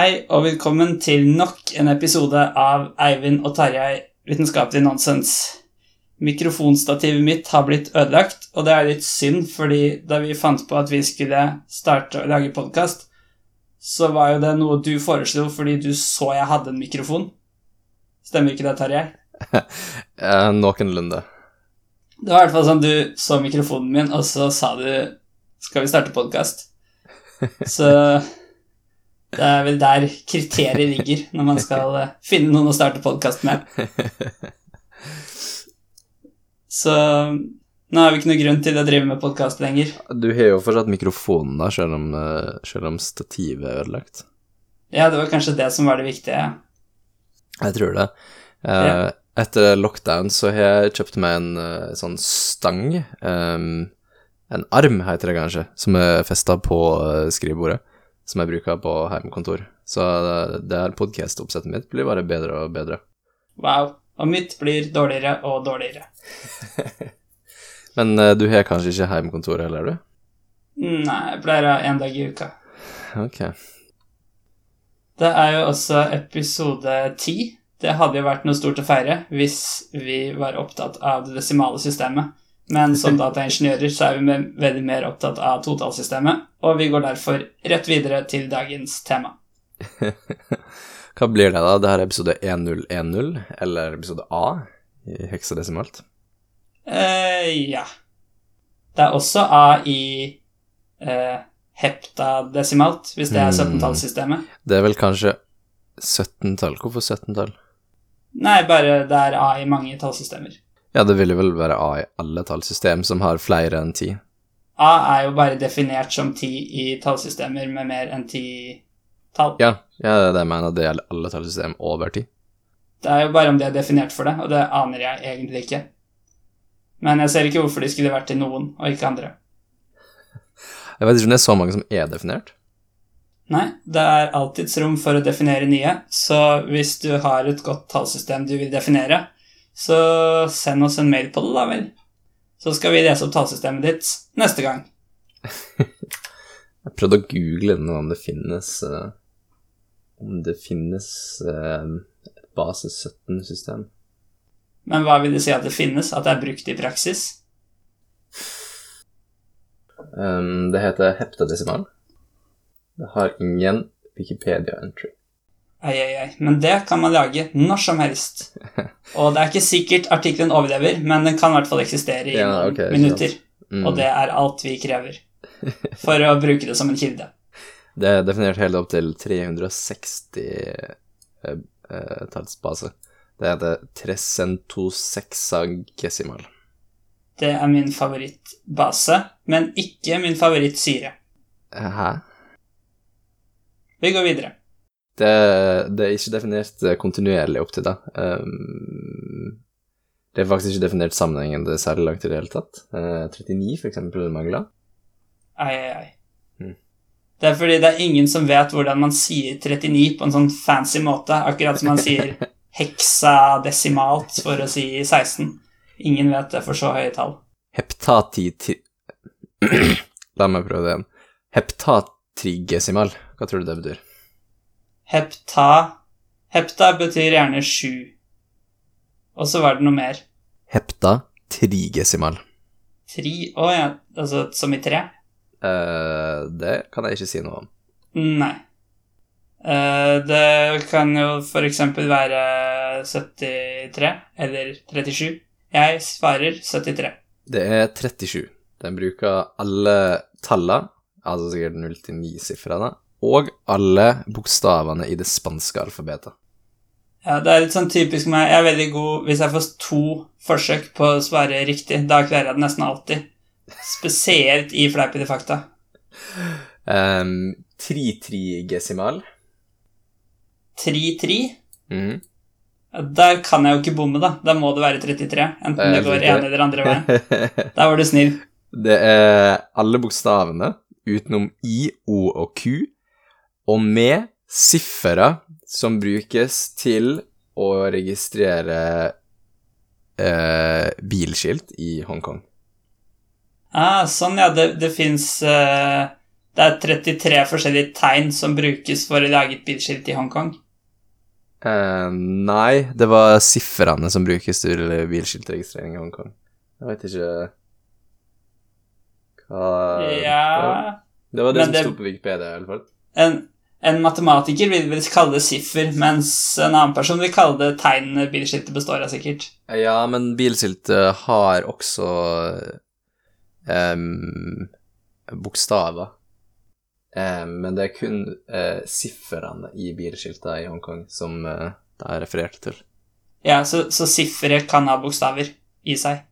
Hei og velkommen til nok en episode av Eivind og Tarjei vitenskapelig nonsens. Mikrofonstativet mitt har blitt ødelagt, og det er litt synd, fordi da vi fant på at vi skulle starte å lage podkast, så var jo det noe du foreslo fordi du så jeg hadde en mikrofon. Stemmer ikke det, Tarjei? Eh, noenlunde. Det var i hvert fall sånn du så mikrofonen min, og så sa du 'Skal vi starte podkast?' Så det er vel der kriteriet ligger når man skal eh, finne noen å starte podkast med. Så nå har vi ikke noe grunn til å drive med podkast lenger. Du har jo fortsatt mikrofonen, da, selv om, eh, selv om stativet er ødelagt. Ja, det var kanskje det som var det viktige. Jeg tror det. Eh. Etter lockdown så har jeg kjøpt meg en eh, sånn stang, um, en arm heter det kanskje, som er festa på skrivebordet, som jeg bruker på hjemmekontor. Så det, her podcast-oppsettet mitt blir bare bedre og bedre. Wow. Og mitt blir dårligere og dårligere. Men eh, du har kanskje ikke hjemmekontor heller, du? Nei, jeg pleier å ha én dag i uka. Ok. Det er jo også episode ti. Det hadde jo vært noe stort å feire hvis vi var opptatt av det desimale systemet. Men som dataingeniører så er vi veldig mer opptatt av totallsystemet, og vi går derfor rett videre til dagens tema. Hva blir det, da? Det her er episode 1010, eller episode A i heksadesimalt? eh ja. Det er også A i eh, heptadesimalt, hvis det er Hmm. 17-tallssystemet. Det er vel kanskje 17-tall? Hvorfor 17-tall? Nei, bare det er A i mange tallsystemer. Ja, det vil jo vel være A i alle tallsystem som har flere enn 10. A er jo bare definert som ti i tallsystemer med mer enn ti tall. Ja, ja, det er det jeg mener. Det gjelder alle tallsystem over 10. Det er jo bare om de er definert for det, og det aner jeg egentlig ikke. Men jeg ser ikke hvorfor de skulle vært til noen, og ikke andre. Jeg vet ikke om det er så mange som er definert. Nei, det er alltids rom for å definere nye, så hvis du har et godt tallsystem du vil definere, så send oss en mail på det, da vel. Så skal vi lese opp tallsystemet ditt neste gang. Jeg prøvde å google om det finnes uh, Om det finnes uh, et base 17-system. Men hva vil det si at det finnes, at det er brukt i praksis? Um, det heter heptadesimal. Det har ingen Wikipedia-entry. Ei, ei, ei. Men det kan man lage når som helst. Og det er ikke sikkert artikkelen overlever, men den kan i hvert fall eksistere i Ja, okay, minutter. Mm. Og det er alt vi krever for å bruke det som en kilde. Det er definert helt opp til 360 eh, eh, tallsbase. Det heter tresentosexagesimal. Det er min favorittbase, men ikke min favorittsyre. Hæ? Vi går videre. Det, det er ikke definert eh, kontinuerlig opp til det. Um, det er faktisk ikke definert sammenhengende særlig langt i det hele tatt. Eh, 39 for eksempel mangler. Ai, ai, ai. Mm. Det er fordi det er ingen som vet hvordan man sier 39 på en sånn fancy måte, akkurat som man sier heksadesimalt for å si 16. Ingen vet det for så høye tall. Heptatiti... La meg prøve det igjen. Heptatrigesimal. Hva tror du det betyr? Hepta Hepta betyr gjerne sju. Og så var det noe mer. Hepta trigesimal. Tri Å ja, altså som i tre? Uh, det kan jeg ikke si noe om. Nei. Uh, det kan jo for eksempel være 73 eller 37. Jeg svarer 73. Det er 37. Den bruker alle tallene, altså sikkert 0 til 9-sifrene, og alle bokstavene i det spanske alfabetet. Ja, det er litt sånn typisk meg. Jeg er veldig god hvis jeg får to forsøk på å svare riktig. Da klarer jeg det nesten alltid. Spesielt i fleipete fakta. Um, Tri-tri-gesimal. Tri-tri. Mm. Der kan jeg jo ikke bomme, da. Da må det være 33. Enten Det er går ene eller andre veien. Der var du snill. det er alle bokstavene utenom I, O og Q, og med siffere som brukes til å registrere eh, bilskilt i Hongkong. Ah, sånn, ja. Det, det fins Det er 33 forskjellige tegn som brukes for å lage et bilskilt i Hongkong. Eh, nei, det var sifrene som brukes til bilskiltregistrering i Hongkong. Jeg vet ikke hva Ja Det var det Men som det- sto på Wikipedia, i alle fall. En, en matematiker vil vel kalle det siffer, mens en annen person vil kalle det tegnene bilskiltet består av, sikkert. Ja, men bilskiltet har også um, bokstaver. Um, men det er kun uh, siffrene i bilskiltet i Hongkong som uh, det er referert til. Ja, så, så sifferet kan ha bokstaver i seg.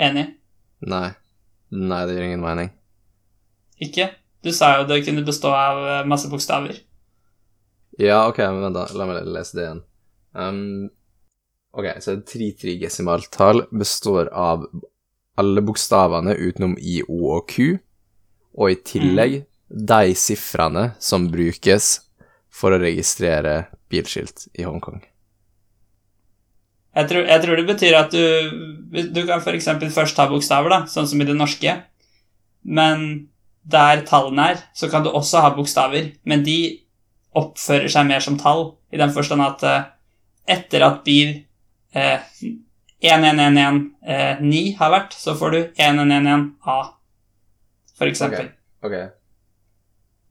Enig? Nei. Nei, det gir ingen mening. Ikke? Du sa jo det kunne bestå av eh, masse bokstaver. Ja, ok, men vent da, la meg lese det igjen. Um, ok, så et tritrigesimaltall består av alle bokstavene utenom I, O og Q, og i tillegg de sifrene som brukes for å registrere bilskilt i Hongkong. Jeg tror, jeg tror det betyr at du Du kan f.eks. først ta bokstaver, da, sånn som i det norske. Men der tallene er, så kan du også ha bokstaver. Men de oppfører seg mer som tall, i den forstand at eh, etter at bil eh, 11119 har vært, så får du 1111A, for eksempel. Ok.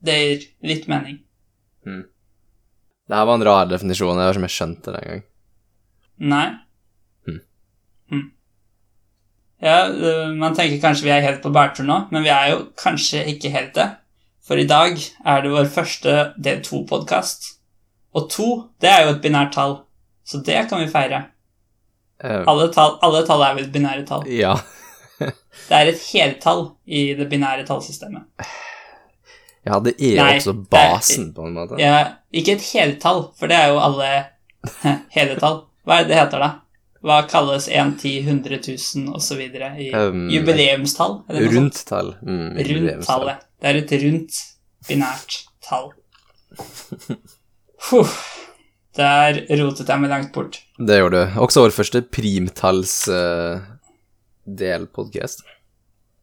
Det gir litt mening. Det her var en rar definisjon, jeg var ikke om jeg skjønte det engang. Nei. Hm. Hm. Ja, øh, man tenker kanskje vi er helt på bærtur nå, men vi er jo kanskje ikke helt det. For i dag er det vår første del to-podkast. Og to, det er jo et binært tall, så det kan vi feire. Uh, Alle tall, alle tall er vel binære tall. ja. Det er et heltall i det binære tallsystemet. ja, det er jo også basen, er- på en måte. Ja, ikke et heltall, for det er jo alle hele tall. Hva er det det heter, da? Hva kalles 1, 10, 100 000 osv. i Um, jubileumstall? Rundt tall. Mm, Rundt tallet. Det er et rundt, binært tall. Huh. Der rotet jeg meg langt bort. Det gjorde du. Også vår første primtalls uh, uh.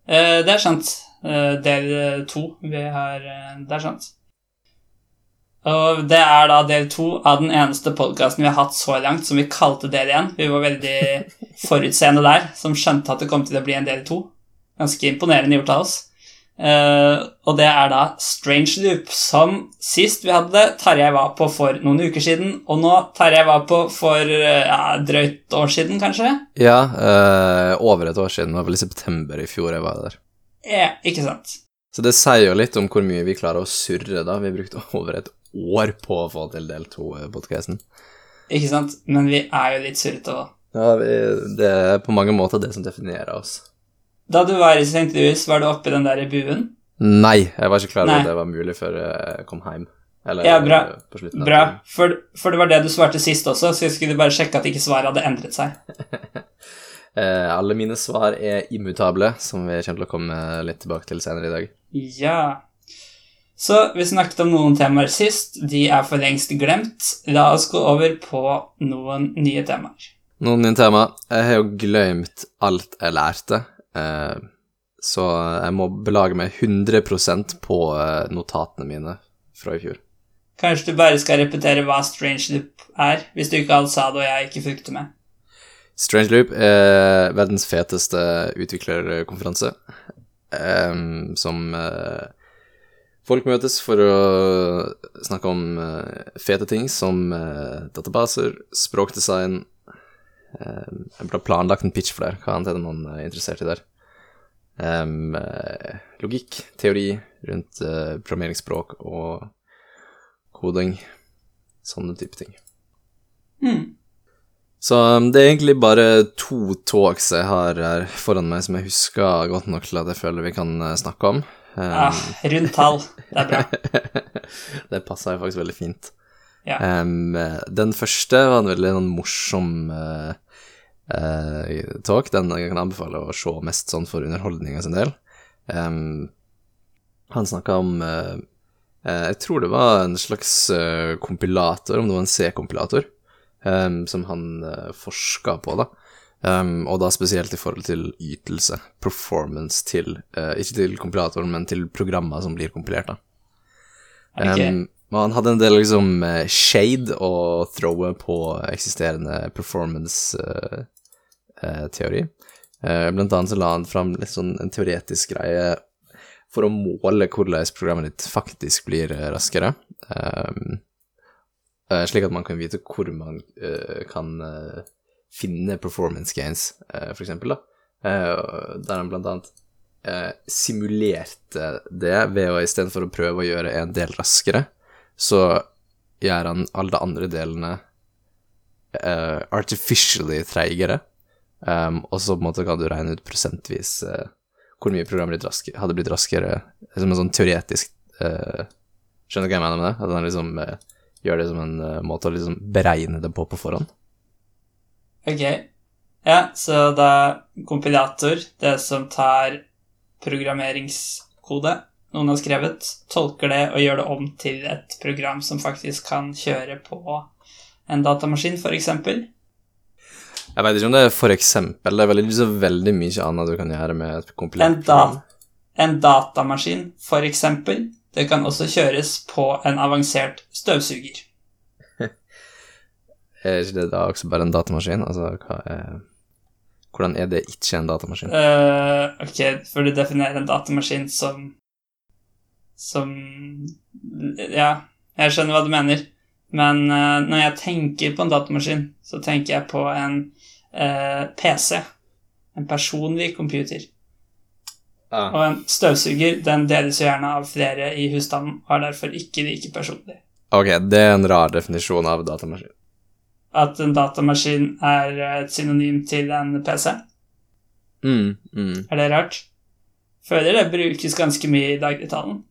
Eh, det er sant. Uh, del eh, to vi har eh, Det er sant. Og det er da del to av den eneste podkasten vi har hatt så langt som vi kalte del én. Vi var veldig forutseende der, som skjønte at det kom til å bli en del to. Ganske imponerende gjort av oss. Uh, og det er da Strange Loop, som sist vi hadde det, Tarjei var på for noen uker siden, og nå Tarjei var på for uh, ja, drøyt år siden, kanskje? Ja, uh, over et år siden. Det var vel i september i fjor jeg var der. Ja, ikke sant. Så det sier jo litt om hvor mye vi klarer å surre, da. Vi brukte over et år på å få til del to-podkasten. Ikke sant? Men vi er jo litt surrete òg. Ja, vi, det er på mange måter det som definerer oss. Da du var i St. Louis, var du oppi den der buen? Nei, jeg var ikke klar over at det var mulig før jeg kom hjem. Eller Ja, bra. eh, på slutten Bra, for, for det var det du svarte sist også, så jeg skulle bare sjekke at ikke svaret hadde endret seg. Eh, alle mine svar er immutable, som vi kommer til å komme litt tilbake til senere i dag. Ja. Så vi snakket om noen temaer sist, de er for lengst glemt. La oss gå over på noen nye temaer. Noen nye temaer. Jeg har jo glemt alt jeg lærte, eh, så jeg må belage meg 100% på eh, notatene mine fra i fjor. Kanskje du bare skal repetere hva Strange Loop er, hvis du ikke alt sa det og jeg ikke fulgte med. Strange Loop er verdens feteste utviklerkonferanse, eh, som folk møtes for å snakke om uh, fete ting som uh, databaser, språkdesign eh, Jeg ha planlagt en pitch for det, hva annet er det man er interessert i der? Um, uh, logikk, teori rundt programmeringsspråk og koding, sånne type ting. Mm. Så um, det er egentlig bare to talks jeg har her foran meg som jeg husker godt nok til at jeg føler vi kan snakke om. Um, Ah, rundt tall. Det er bra. det passer jo faktisk veldig fint. Ja. Um, den første var en veldig en morsom uh, uh, talk. Den jeg kan anbefale å se mest sånn for underholdninga sin del. Um, han snakka om uh, Jeg tror det var en slags kompilator, om det var en C-kompilator, um, som han uh, forska på, da. Um, og da spesielt i forhold til ytelse, performance til uh, Ikke til kompilatoren, men til programmer som blir kompilert, da. Um, han hadde en del liksom eh, shade å throwe på eksisterende performance-teori. Eh, blant annet så la han fram litt sånn en teoretisk greie for å måle hvordan programmet ditt faktisk blir raskere. Um, slik at man kan vite hvor man kan finne performance gains, eh, for eksempel, da. Eh, der han blant annet eh, simulerte det ved å istedenfor å prøve å gjøre en del raskere, så gjør han alle de andre delene uh, artificially treigere. Um, og så på en måte kan du regne ut prosentvis uh, hvor mye programmet raskere, hadde blitt raskere, som en sånn teoretisk uh, Skjønner du hva jeg mener med det? At han liksom gjør det som en måte å liksom beregne det på på forhånd? Ok. Ja, så da kompilator, det som tar programmeringskode noen har skrevet, tolker det og gjør det om til et program som faktisk kan kjøre på en datamaskin, f.eks. Jeg vet ikke om det er for eksempel, det er veldig, så veldig mye annet du kan gjøre med et kompilert En, da, en datamaskin, f.eks. Det kan også kjøres på en avansert støvsuger. Er ikke det da også bare en datamaskin? Altså, hva er Hvordan er det ikke en datamaskin? Uh, ok, for du definerer en datamaskin som Som Ja, jeg skjønner hva du mener. Men uh, når jeg tenker på en datamaskin, så tenker jeg på en uh, PC. En personlig computer. Og en støvsuger den deles jo gjerne av flere i husstanden og er derfor ikke like personlig. Ok, det er en rar definisjon av datamaskin. At en datamaskin er et synonym til en PC. Mm, mm. Er det rart? Føler det brukes ganske mye i dagligtalen.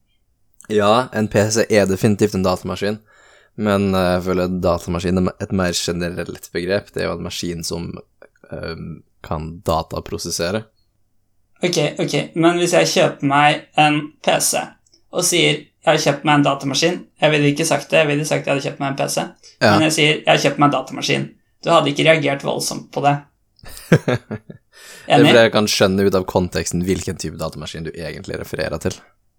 Ja, en PC er definitivt en datamaskin, men eh, jeg føler datamaskin er et mer generelt begrep. Det er jo en maskin som um, kan dataprosessere. Ok, ok, men hvis jeg kjøper meg en PC og sier jeg har kjøpt meg en datamaskin Jeg ville ikke sagt det, jeg ville sagt jeg hadde kjøpt meg en PC. Ja. Men jeg sier jeg har kjøpt meg en datamaskin. Du hadde ikke reagert voldsomt på det. Det Enig? fordi jeg kan skjønne ut av konteksten hvilken type datamaskin du egentlig refererer til.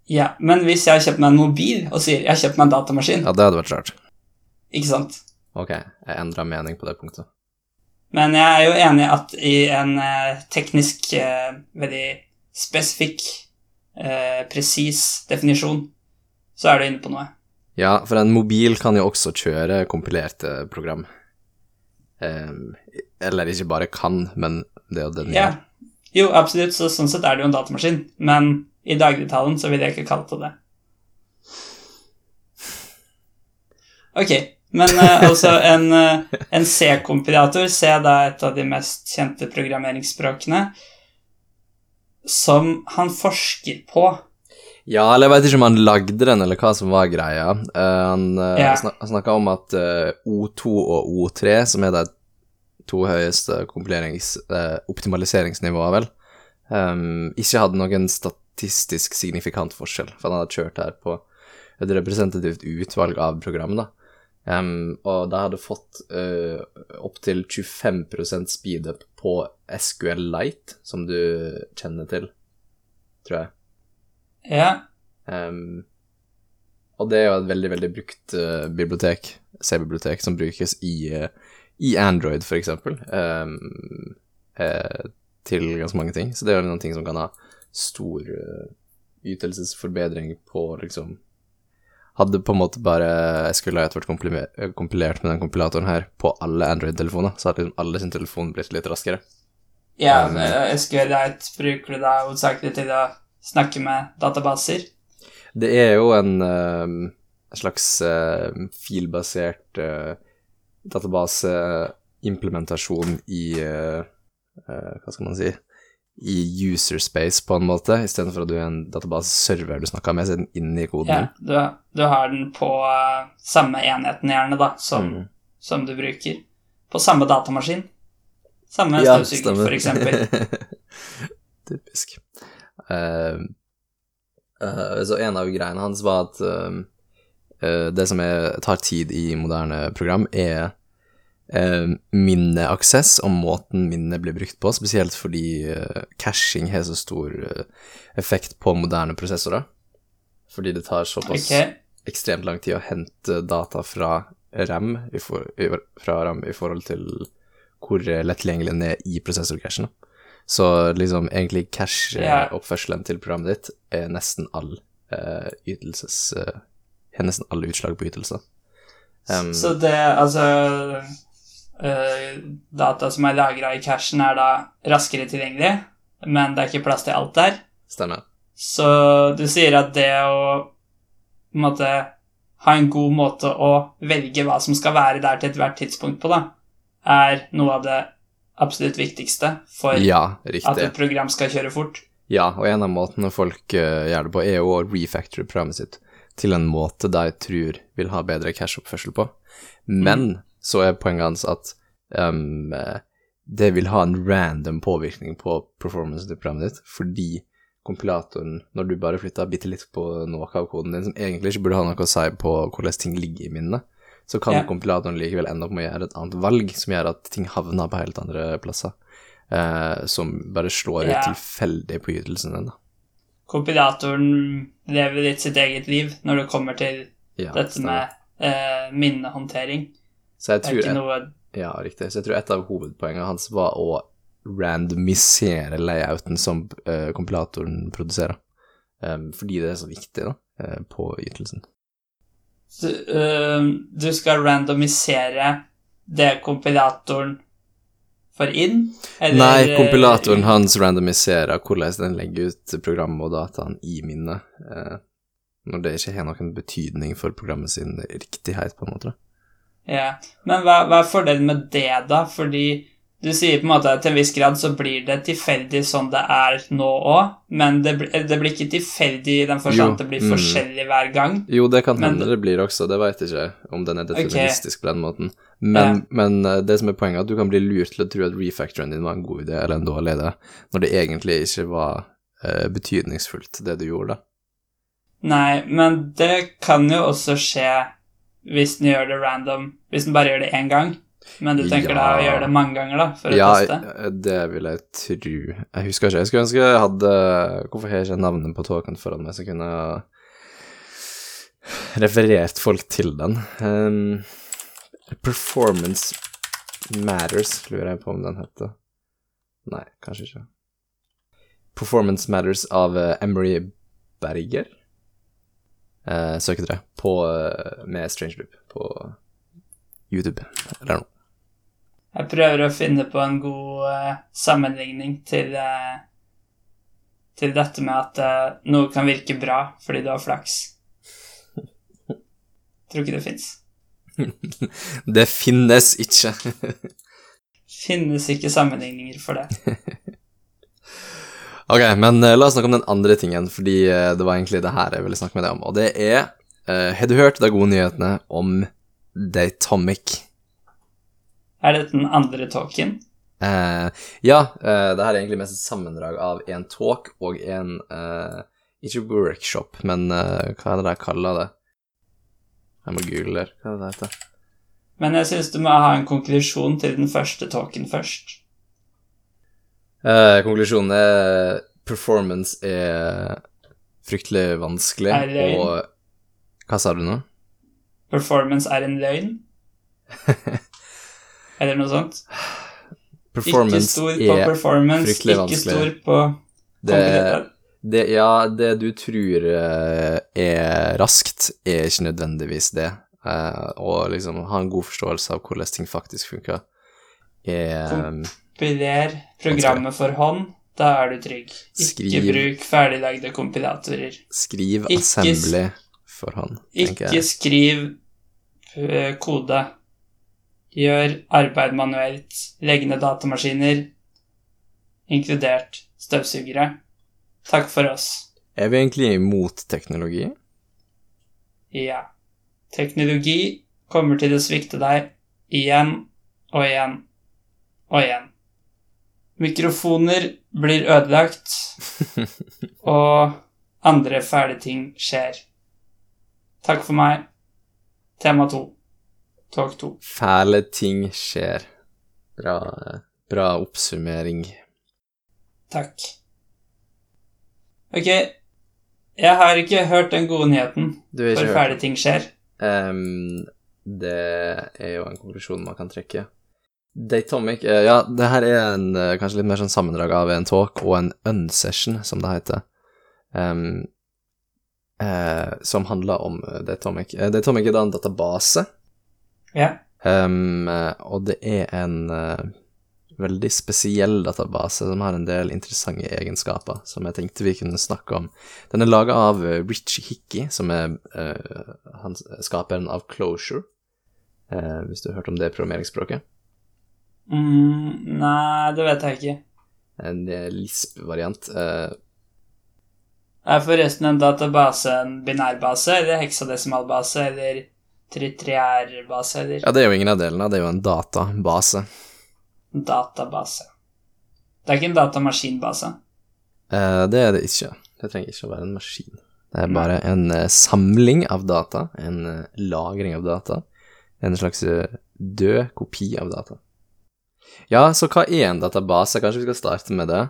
Ja, men hvis jeg har kjøpt meg en mobil og sier jeg har kjøpt meg en datamaskin, Ja, det hadde vært rart. ikke sant? Ok, jeg endra mening på det punktet. Men jeg er jo enig at i en eh, teknisk, eh, veldig spesifikk, eh, presis definisjon, så er du inne på noe. Ja, for en mobil kan jo også kjøre kompilerte program. Um, eller ikke bare kan, men det er jo den Ja. gjør. Jo, absolutt, så sånn sett er det jo en datamaskin, men i dagligtalen så ville jeg ikke kalt det det. Ok, men uh, altså en, uh, en C-kompilator, C er da et av de mest kjente programmeringsspråkene, som han forsker på. Ja, eller jeg vet ikke om han lagde den, eller hva som var greia. Uh, han uh, Ja. snakka om at uh, O2 og O3, som er de to høyeste eh, vel, um, ikke hadde noen statistisk signifikant forskjell, for han hadde kjørt her på et representativt utvalg av program, da. Um, og de hadde fått uh, opptil 25% speedup på SQL Light, som du kjenner til, tror jeg. Ja, Um, og det er jo et veldig, veldig brukt uh, bibliotek, C-bibliotek, som brukes i, uh, i Android, for eksempel, um, uh, til ganske mange ting. Så det er jo noen ting som kan ha stor ytelsesforbedring på, liksom Hadde på en måte bare SQLite vært kompilert, med den kompilatoren her på alle Android-telefoner, så hadde liksom alle sin telefon blitt litt raskere. ja Um, eh, SQLite bruker du da hovedsakelig til å snakke med databaser. Det er jo en eh, slags eh, filbasert uh, databaseimplementasjon i eh, eh, Hva skal man si I user space, på en måte, istedenfor at du er en databaseserver du snakker med, så er den inne i koden. Ja, du, du har den på eh, samme enheten gjerne da, som, Mm. som du bruker. På samme datamaskin. Samme Ja, støvsuger, f.eks. Typisk. Eh, eh, så en av greiene hans var at eh, det som er, tar tid i moderne program, er minneaksess og måten minnet blir brukt på, spesielt fordi caching har så stor effekt på moderne prosessorer. Fordi det tar såpass okay. ekstremt lang tid å hente data fra RAM i, for, i, fra RAM i forhold til hvor lett tilgjengelig den er i prosessorcashen. da. Så liksom egentlig Ja. cache-oppførselen til programmet ditt er nesten all uh, ytelses uh, Har nesten alle utslag på ytelser. Um, Så det, altså uh, Data som er lagra i cashen, er da raskere tilgjengelig, men det er ikke plass til alt der. Stemmer. Så du sier at det å på en måte ha en god måte å velge hva som skal være der til ethvert tidspunkt på, da, er noe av det absolutt viktigste for Ja, at et program skal kjøre fort. Ja, og en av måtene folk uh, gjør det på, er å refactore programmet sitt til en måte de tror vil ha bedre cash-oppførsel på. Men så er poenget hans at eh, det vil ha en random påvirkning på performance til programmet ditt, fordi kompilatoren, når du bare flytter bitte litt på noe av koden din som egentlig ikke burde ha noe å si på hvordan ting ligger i minnet, så kan Ja. kompilatoren likevel ende opp med å gjøre et annet valg som gjør at ting havner på helt andre plasser, eh, som bare slår Ja. ut tilfeldig på ytelsen din. Kompilatoren lever litt sitt eget liv når det kommer til Ja, dette stemmer. med eh, minnehåndtering. Så jeg Det er tror ikke noe Ja, riktig. Så jeg tror et av hovedpoengene hans var å randomisere layouten som eh, kompilatoren produserer. Em, fordi det er så viktig, da, eh, på ytelsen. Du, uh, du skal randomisere det kompilatoren får inn? eller, Nei, øh, kompilatoren hans randomiserer hvordan den legger ut programmet og dataen i minnet, Uh, når det ikke har noen betydning for programmet sin riktighet, på en måte. Ja, Men hva, hva er fordelen med det, da? Fordi du sier på en måte at til en viss grad så blir det tilfeldig sånn det er nå òg, men det, det blir ikke tilfeldig i den forstand at det blir mm. forskjellig hver gang. Jo, det kan Men- hende det blir også, det vet jeg ikke om den er deterministisk på den måten. Men, Ja. men eh, det som er poenget, er at du kan bli lurt til å tro at refactoren din var en god idé eller en dårlig idé, når det egentlig ikke var uh, betydningsfullt, det du gjorde, da. Nei, men det kan jo også skje hvis den gjør det random, hvis den bare gjør det én gang. Men du tenker da å gjøre det mange ganger, da, for å Ja, teste? eh, det vil jeg tro. Jeg husker ikke. Jeg skulle ønske jeg hadde Hvorfor har jeg ikke navnet på token foran meg, så jeg kunne referert folk til den? Um, Performance Matters, lurer jeg på om den heter. Nei, kanskje ikke. Performance Matters av eh, Emery Berger. Uh, søk etter det på, eh, med Strange Loop på YouTube eller noe. Jeg prøver å finne på en god uh, sammenligning til, uh, til dette med at uh, noe kan virke bra fordi du har flaks. Tror ikke det fins. Det finnes ikke. Finnes ikke sammenligninger for det. ok, men la oss snakke om den andre tingen, fordi det var egentlig det her jeg ville snakke med deg om. Og det er Har du hørt de gode nyhetene om Datomic? Er dette den andre talken? Uh, ja, uh, det her er egentlig mest et sammendrag av en talk og en uh, Ikke workshop, men hva er det de kaller det? Jeg må google det. Hva er det det heter? Men jeg syns du må ha en konklusjon til den første talken først. Konklusjonen er performance er fryktelig vanskelig, Er løgn. og Hva sa du nå? Performance er en løgn? Eller noe sånt? Ikke stor på er performance, fryktelig ikke vanskelig. stor på det, det, Ja, det du tror eh, er raskt, er ikke nødvendigvis det. Eh, og liksom ha en god forståelse av hvordan ting faktisk funker, er um, Kompiler programmet for hånd, da er du trygg. Ikke Skriv. bruk ferdiglagde kompilatorer. Skriv Ikke assembly for hånd, tenker Ikke skriv eh, kode. Gjør arbeid manuelt. Legg ned datamaskiner, inkludert støvsugere. Takk for oss. Er vi egentlig imot teknologi? Ja. Teknologi kommer til å svikte deg igjen og igjen og igjen. Mikrofoner blir ødelagt, og andre fæle ting skjer. Takk for meg. Tema to. Tog 2. Fæle ting skjer. Bra, bra oppsummering. Takk. Ok, jeg har ikke hørt den gode nyheten. For fæle ting skjer. Um, det er jo en konklusjon man kan trekke. Datomic eh, Ja, det her er en eh, kanskje litt mer sånn sammendrag av en talk og en unsession, som det heter. Um, eh, som handler om eh, Datomic. Datomic er da en database, Ja. eh, og det er en uh, veldig spesiell database som har en del interessante egenskaper som jeg tenkte vi kunne snakke om. Den er laga av eh, Rich Hickey, som er uh, han, skaperen av Closure, uh, hvis du har hørt om det programmeringsspråket. Mm, nei, det vet jeg ikke. En LISP-variant. Uh, Er forresten en database en binærbase, eller heksadesimalbase, eller tritriærbase, eller ja, det er jo ingen av delene, det er jo en database. database? Det er ikke en datamaskinbase. Eh, det er det ikke. Det trenger ikke å være en maskin. Det er bare en eh, samling av data, en eh, lagring av data, en slags eh, død kopi av data. Ja, så hva er en database? Kanskje vi skal starte med det?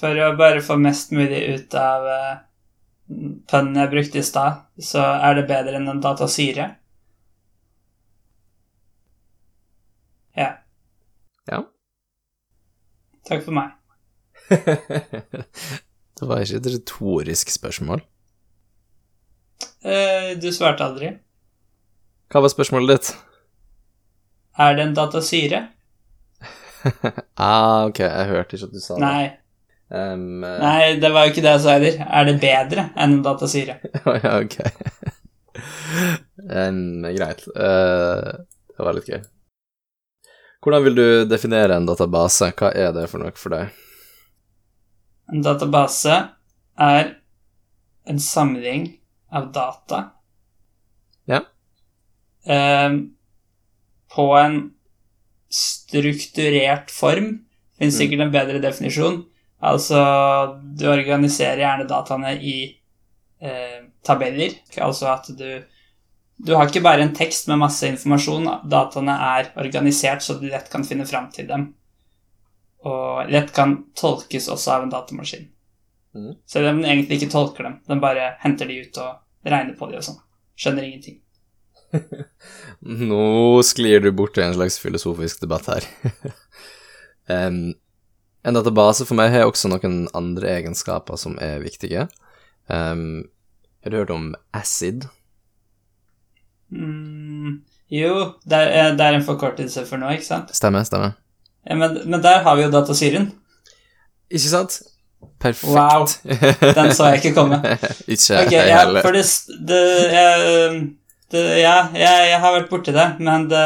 For å bare få mest mulig ut av uh, jeg brukte i stad, så er det bedre enn en datasyre. Ja. Ja. Takk for meg. det var ikke et retorisk spørsmål. Eh, du svarte aldri. Hva var spørsmålet ditt? Er det en datasyre? ah, ok, jeg hørte ikke at du sa det. Nei. Um, uh... Nei, det var jo ikke det jeg sa heller. Er det bedre enn en datasyre? ja, ok. um, greit. Uh, det var litt gøy. Hvordan vil du definere en database? Hva er det for noe for deg? En database er en samling av data Ja. eh, på en strukturert form. Finnes sikkert en bedre definisjon. Altså, du organiserer gjerne dataene i eh, tabeller. Altså at du Du har ikke bare en tekst med masse informasjon. Dataene er organisert så du lett kan finne fram til dem. Og lett kan tolkes også av en datamaskin. Mm. Selv om den egentlig ikke tolker dem. Den bare henter de ut og regner på de og sånn. Skjønner ingenting. Nå sklir du bort til en slags filosofisk debatt her. um, en database for meg har også noen andre egenskaper som er viktige. Um, har du hørt om acid? Mm, jo, det er, eh, det er en forkortelse for noe, ikke sant? Stemmer, stemmer. Ja, men, men der har vi jo datasyren. Ikke sant? Perfekt. Wow, Den så jeg ikke komme. ikke Ok, jeg ja, heller. for det, det, jeg, det Ja, jeg, jeg har vært borti det, men det,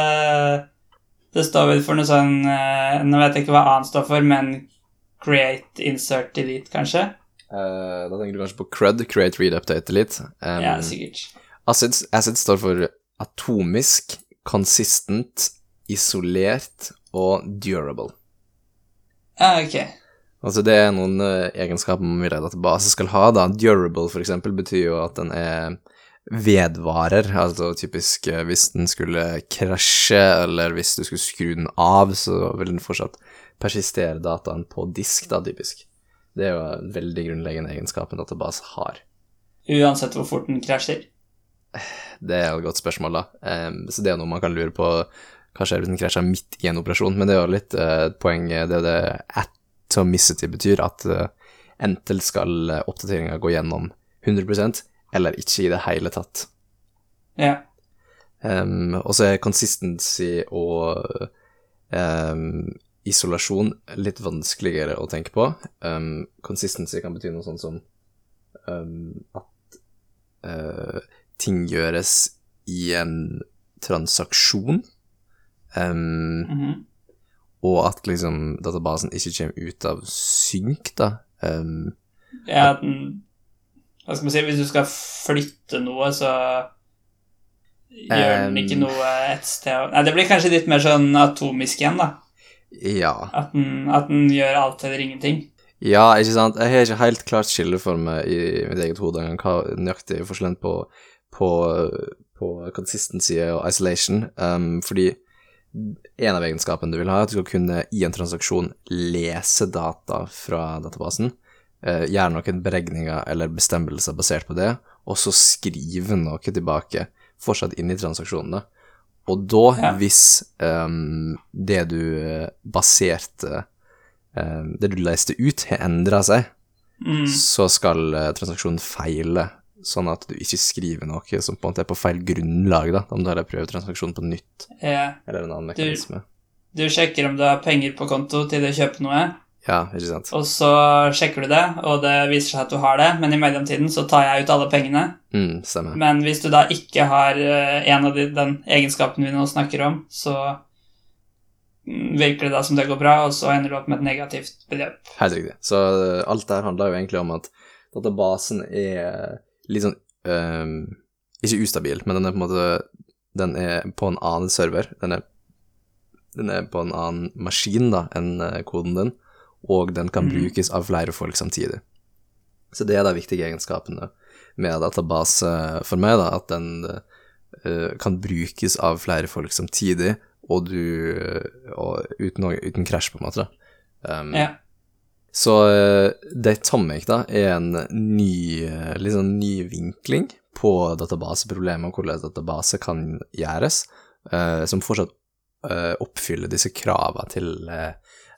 det står vel for noe sånn eh, Nå vet jeg ikke hva annet står for, men create, insert, delete, kanskje? Uh, da tenker du kanskje på CRUD, Create, Read, Update, Delete. Um, Ja, sikkert. Acid, acids står for atomisk, consistent, isolert og durable. Ah, ok. Altså det er noen eh, egenskaper man vil at database skal ha, da. Durable, for eksempel, betyr jo at den er vedvarer, altså typisk eh, hvis den skulle krasje, eller hvis du skulle skru den av, så vil den fortsatt persistere dataen på disk, da, typisk. Det er jo en veldig grunnleggende egenskap en database har. Uansett hvor fort den krasjer. Det er et godt spørsmål, da. Så det er noe man kan lure på hva skjer hvis den krasjer midt i en operasjon, men det er jo litt eh, et poeng, eh, det er det atomicity betyr, at uh, enten skal uh, oppdateringa gå gjennom 100% eller ikke i det hele tatt. Ja. Um, og så er consistency og um, isolasjon litt vanskeligere å tenke på. Um, consistency kan bety noe sånt som um, at eh, ting gjøres i en transaksjon, Um, mm -hmm. og at liksom databasen ikke kommer ut av synk, da. Um, ja den, Hva skal man si Hvis du skal flytte noe, så gjør den ikke noe et sted Nei, det blir kanskje litt mer sånn atomisk igjen, da. ja. At den, at den gjør alt eller ingenting. Ja, ikke sant. Jeg har ikke helt klart skille for meg i mitt eget hode engang hva nøyaktig forskjellen på, på på consistency og isolation, um, fordi en av egenskapene du vil ha, er at du skal kunne i en transaksjon lese data fra databasen, uh, gjøre noen beregninger eller bestemmelser basert på det, og så skrive noe tilbake, fortsatt inn i transaksjonene. Og da, Ja. hvis um, det du eh, baserte um, Det du leste ut, har endra seg, Mm. så skal transaksjonen feile, sånn at du ikke skriver noe som på en måte er på feil grunnlag, da, om du har prøvd transaksjonen på nytt, Ja. eller en annen mekanisme. Du sjekker om du har penger på konto til du kjøper noe, Ja, ikke sant. og så sjekker du det, og det viser seg at du har det, men i mellomtiden så tar jeg ut alle pengene. Mm, stemmer. Men hvis du da ikke har eh, en av de, den egenskapen vi nå snakker om, så virker det da som det går bra, og så ender du opp med et negativt beløp. Helt riktig. Så eh, alt det her handler jo egentlig om at databasen er litt sånn ehm, Ikke ustabil, men den er på en måte Den er på en annen server. Den er, den er på en annen maskin da enn eh, koden din, og den kan mm. brukes av flere folk samtidig. Så det er de viktige egenskapene med database for meg, da, at den uh, kan brukes av flere folk samtidig, og du og uten, uten krasj, på en måte. Um, Ja. Så uh, Datomic da, er en ny, liksom ny vinkling på databaseproblemet, og hvordan database kan gjøres, eh, som fortsatt eh, oppfyller disse kravene til eh,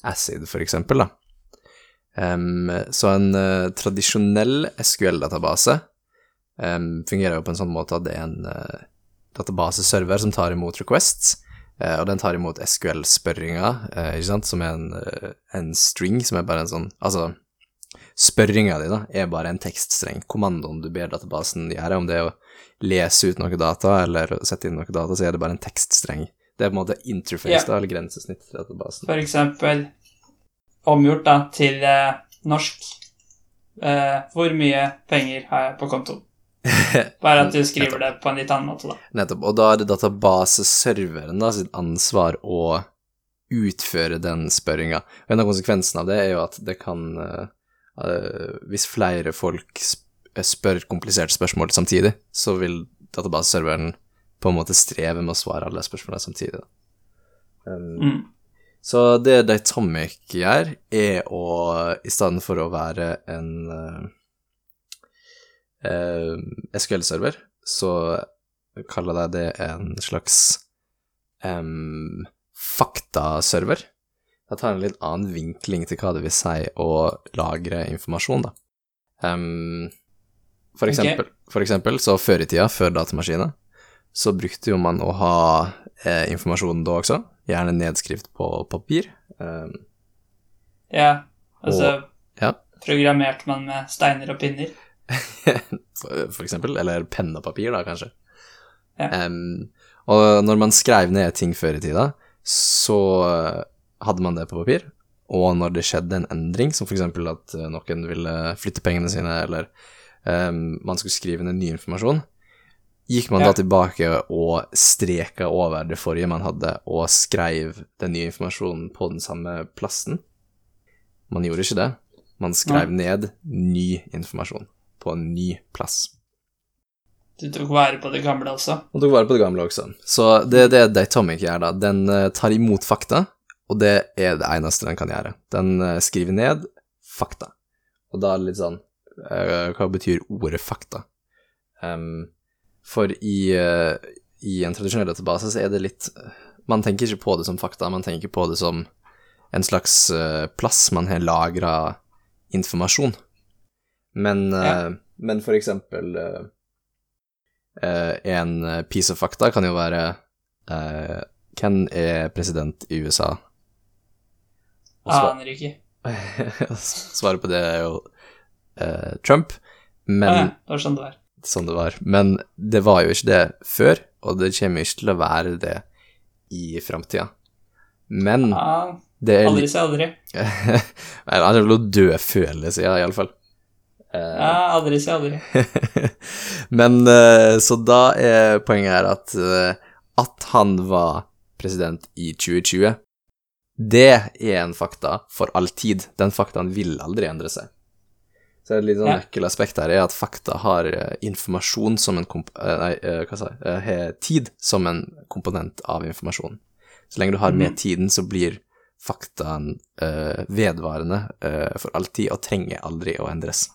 Acid, for eksempel. Em, så en uh, tradisjonell SQL-database um, fungerer jo på en sånn måte at det er en uh, databaseserver som tar imot requests, eh, og den tar imot SQL-spørringer, eh, ikke sant, som er en, eh, en string, som er bare en sånn Altså, spørringa di da, er bare en tekststreng. Kommandoen du ber databasen gjøre, om det er å lese ut noe data eller sette inn noe data, så er det bare en tekststreng. Det er på en måte interface, Ja. da, eller grensesnitt til databasen. For eksempel omgjort da til eh, norsk. Eh, hvor mye penger har jeg på konto? Bare at du skriver det på en litt annen måte, da. Nettopp. Og da er det databaseserveren da, sitt ansvar å utføre den spørringa. En av konsekvensene av det er jo at det kan uh, eh, Hvis flere folk spør kompliserte spørsmål samtidig, så vil databaseserveren på en måte streve med å svare alle spørsmålene samtidig. Um, Mm. Så det Datomic gjør, er å i stedet for å være en eh, eh, SQL-server, så kaller jeg det en slags em, faktaserver. Jeg tar en litt annen vinkling til hva det vil si å lagre informasjon, da. Um, for, eksempel, eksempel, for eksempel, så før i tida, før datamaskiner, så brukte jo man å ha eh, informasjonen da også, gjerne nedskrift på papir. Um, Ja, altså ja. Programmerte man med steiner og pinner? for, eksempel, eller penn og papir, da, kanskje. Ja. Um, og når man skrev ned ting før i tida, så eh, hadde man det på papir, og når det skjedde en endring, som eksempel at eh, noen ville flytte pengene sine, eller um, man skulle skrive ned ny informasjon, gikk man Ja. da tilbake og streka over det forrige man hadde, og skrev den nye informasjonen på den samme plassen? Man gjorde ikke det. Man skrev ned ny informasjon på en ny plass. Du tok vare på det gamle også? Og tok vare på det gamle også. Så det er det Datomic gjør, da. Den eh, tar imot fakta, og det er det eneste den kan gjøre. Den eh, skriver ned fakta. Og da er det litt sånn eh, Hva betyr ordet fakta? Um, for i, i en tradisjonell database så er det litt Man tenker ikke på det som fakta, man tenker på det som en slags plass man har lagra informasjon. Men, eh, Ja. men for eksempel eh, eh, en eh, piece of fakta kan jo være eh, Hvem er president i USA? Aner ikke. Svaret på det er jo uh, Trump, men ja, det var sånn det var. sånn det var. Men det var jo ikke det før, og det kommer ikke til å være det i framtida. Men Ja, det er aldri si aldri. Nei, Han er til å dø før eller siden, iallfall. Uh, Ja, aldri si aldri. Men eh, så da er poenget her at eh, at han var president i 2020, det er en fakta for all tid. Den faktaen vil aldri endre seg. Så et litt sånn Ja. nøkkelaspekt her er at fakta har eh, informasjon som en komp... eh, Nei, eh, hva sa jeg? Eh, Har tid som en komponent av informasjon. Så lenge du har med tiden, så blir faktaen eh, vedvarende eh, for alltid og trenger aldri å endres.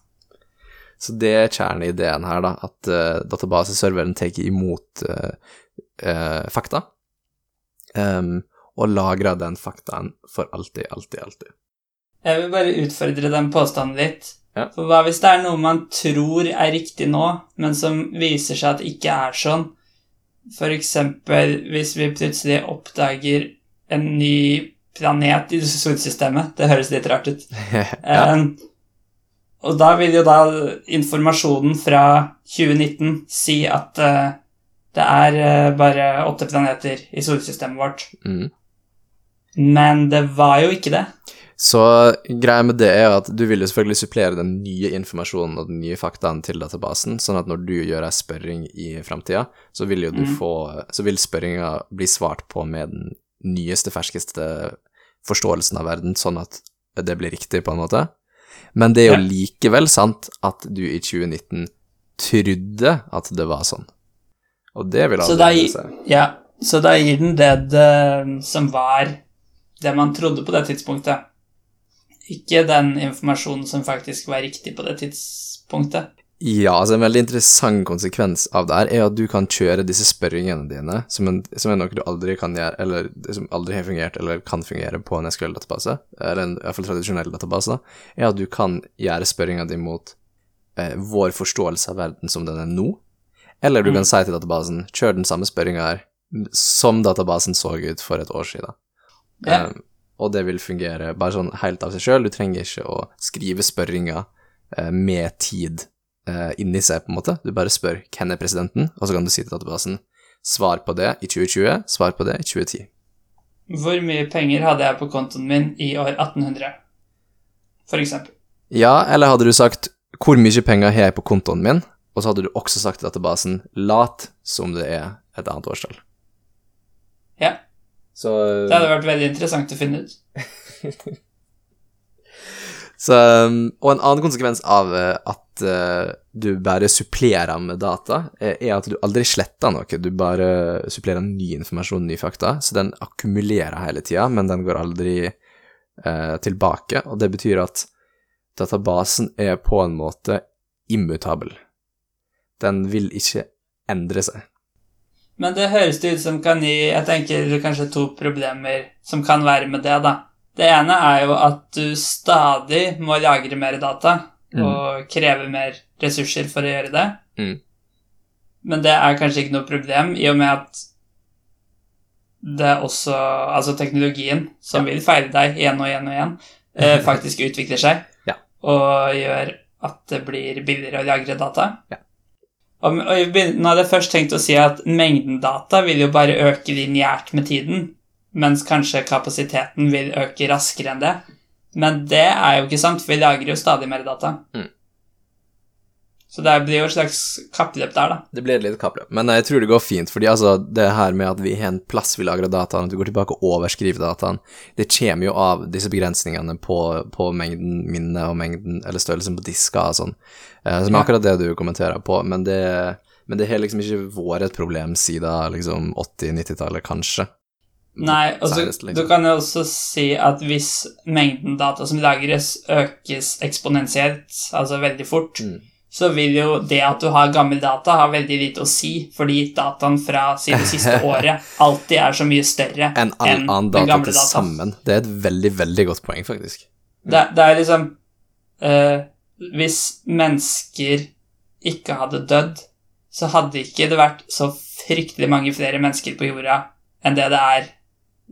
Så det er kjerneideen her, da, at uh, databaseserveren tar imot uh, uh, fakta um, og lagrer den faktaen for alltid, alltid, alltid. Jeg vil bare utfordre den påstanden litt. Ja. For hva hvis det er noe man tror er riktig nå, men som viser seg at ikke er sånn? Eksempel hvis vi plutselig oppdager en ny planet i solsystemet. Det høres litt rart ut. ja. Eh, og da vil jo da informasjonen fra 2019 si at uh, det er uh, bare åtte planeter i solsystemet vårt. Mm. Men det var jo ikke det. Så greia med det er at du vil jo selvfølgelig supplere den nye informasjonen og den nye faktaen til databasen, sånn at når du gjør ei spørring i framtida, så vil jo du mm. få Så vil spørringa bli svart på med den nyeste, ferskeste forståelsen av verden, sånn at det blir riktig, på en måte. Men det er jo Ja. likevel sant at du i 2019 trodde at det var sånn. Og det vil alle seg. ja, så da gir den det, det som var det man trodde på det tidspunktet. Ikke den informasjonen som faktisk var riktig på det tidspunktet. Ja, altså en veldig interessant konsekvens av det her er at du kan kjøre disse spørringene dine, som, en, som er noe du aldri kan gjøre, eller som aldri har fungert eller kan fungere på en SQL-database, eller en fall tradisjonell database, da, er at du kan gjøre spørringa di mot eh, vår forståelse av verden som den er nå, eller du Mm. kan si til databasen kjør den samme spørringa her som databasen så ut for et år siden. Yeah. Um, og det vil fungere bare sånn helt av seg sjøl. Du trenger ikke å skrive spørringer eh, med tid eh, inni seg, på en måte. Du bare spør 'Hvem er presidenten?' og så kan du si til databasen 'Svar på det i 2020, svar på det i 2010'. Hvor mye penger hadde jeg på kontoen min i år 1800? For eksempel. Ja, eller hadde du sagt 'Hvor mye penger har jeg på kontoen min?' og så hadde du også sagt til databasen 'Lat som det er et annet årstall'. Ja. Så Det hadde vært veldig interessant å finne ut. Så, um, og en annen konsekvens av eh, at eh, du bare supplerer med data, eh, er at du aldri sletter noe. Du bare supplerer ny informasjon, ny fakta. Så den akkumulerer hele tida, men den går aldri eh, tilbake. Og det betyr at databasen er på en måte immutabel. Den vil ikke endre seg. Men det høres det ut som kan gi Jeg tenker kanskje to problemer som kan være med det, da. Det ene er jo at du stadig må lagre mer data Mm. og kreve mer ressurser for å gjøre det. Mm. Men det er kanskje ikke noe problem, i og med at det er også Altså teknologien, som vil feile deg igjen og igjen og igjen, eh, faktisk utvikler seg Ja. og gjør at det blir billigere å lagre data. Ja. Og, og nå hadde jeg først tenkt å si at mengden data vil jo bare øke lineært med tiden, mens kanskje kapasiteten vil øke raskere enn det. Men det er jo ikke sant, for vi lager jo stadig mer data. Mm. Så det blir jo et slags kappløp der, da. Det blir et lite kappløp, men jeg tror det går fint, fordi altså, det her med at vi har en plass vi lagrer dataen, at vi går tilbake og overskriver dataen, det kommer jo av disse begrensningene på, på mengden minne og mengden, eller størrelsen på disker og sånn, eh, som er akkurat det du kommenterer på, men det, men det har liksom ikke vært et problem siden liksom 80-90-tallet, kanskje. Nei, og så liksom. du kan jo også si at hvis mengden data som lagres, økes eksponentielt, altså veldig fort, Mm. så vil jo det at du har gammel data, ha veldig lite å si, fordi dataen fra si det siste året alltid er så mye større Enn all en annen data til data. sammen. Det er et veldig, veldig godt poeng, faktisk. Det, det er liksom uh, Hvis mennesker ikke hadde dødd, så hadde ikke det vært så fryktelig mange flere mennesker på jorda enn det det er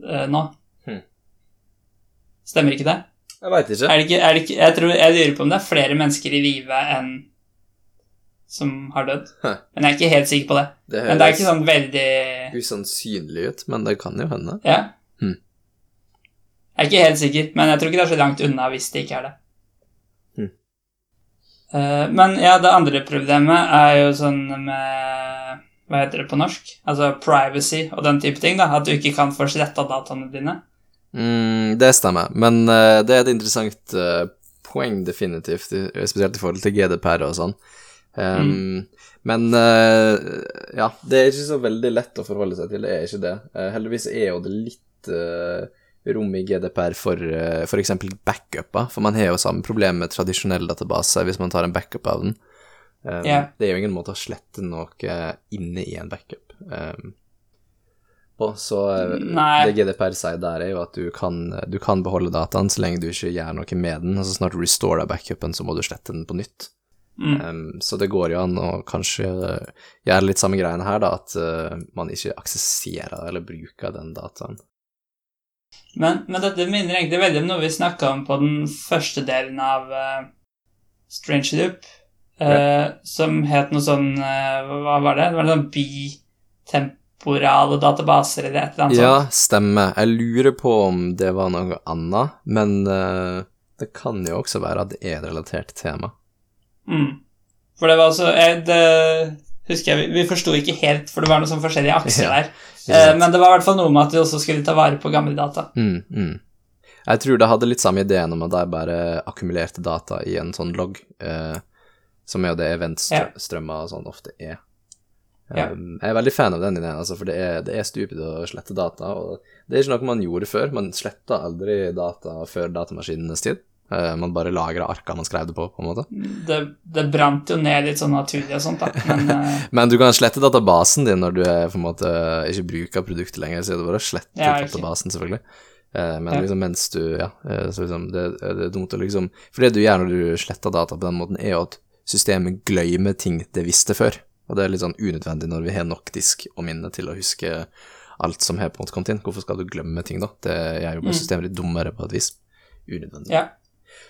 eh, nå. Hmm. Stemmer ikke det? Jeg veit ikke. Er det ikke, er det ikke jeg, tror, jeg lurer på om det er flere mennesker i live enn som har dødd. Huh. Men jeg er ikke helt sikker på det. Det Men det er ikke sånn veldig usannsynlig ut, men det kan jo hende. Ja. Hmm. Jeg er ikke helt sikker, men jeg tror ikke det er så langt unna hvis det ikke er det. Hmm. Uh, men ja, det andre problemet er jo sånn med Hva heter det på norsk? Altså privacy og den type ting. da, At du ikke kan få sletta dataene dine. Mm, det stemmer, men uh, det er et interessant uh, poeng, definitivt, spesielt i forhold til GDPR og sånn. Um, Men uh, ja, det er ikke så veldig lett å forholde seg til, det er ikke det. Heldigvis er jo det litt rom i GDPR for uh, f.eks. backuper, for man har jo samme problem med tradisjonell database hvis man tar en backup av den. Um, yeah. Det er jo ingen måte å slette noe inne i en backup. Um, på, så eh, Nei. det GDPR sier der, er jo at du kan, du kan beholde dataen så lenge du ikke gjør noe med den, og så snart du restorer backupen, så må du slette den på nytt. Mm. Um, så det går jo an å kanskje eh, gjøre litt samme greiene her, da, at uh, man ikke aksesserer eller bruker den dataen. Men, men dette minner egentlig veldig om noe vi snakka om på den første delen av uh, Strange Loop, eh, som het noe sånn eh, Hva var det? Det var noe sånn bitemporale databaser eller et eller annet Ja, sånt. stemmer. Jeg lurer på om det var noe annet, men uh, det kan jo også være at det er et relatert tema. Mm. For det var altså jeg, Det husker jeg Vi, vi forsto ikke helt, for det var noen sånn forskjellige akser Ja, der. Eh, men det var i hvert fall noe med at vi også skulle ta vare på gamle data. Mm, mm. Jeg tror det hadde litt samme ideen om at de bare akkumulerte data i en sånn logg, eh, som er jo det eventstrømmer og sånn ofte er. Ja. Um, jeg er veldig fan av den ideen, altså, for det er, det er stupid å slette data. Og det er ikke noe man gjorde før. Man sletta aldri data før datamaskinenes tid. Uh, man bare lagra arka man skrev det på, på en måte. Det, det brant jo ned litt sånn naturlig og sånt, da. Men uh... Men du kan slette databasen din når du er, på en måte, ikke bruker produktet lenger, så er det bare å slette Ja, okay. databasen, selvfølgelig. Eh, men liksom mens du Ja, eh, så liksom, det, det er dumt å liksom For det du gjør når du sletter data på den måten, er jo at systemet glemmer ting det visste før. Og det er litt sånn unødvendig når vi har nok disk og minne til å huske alt som har på en måte kommet inn. Hvorfor skal du glemme ting, da? Det gjør jo bare systemet litt dummere på et vis. Unødvendig. ja.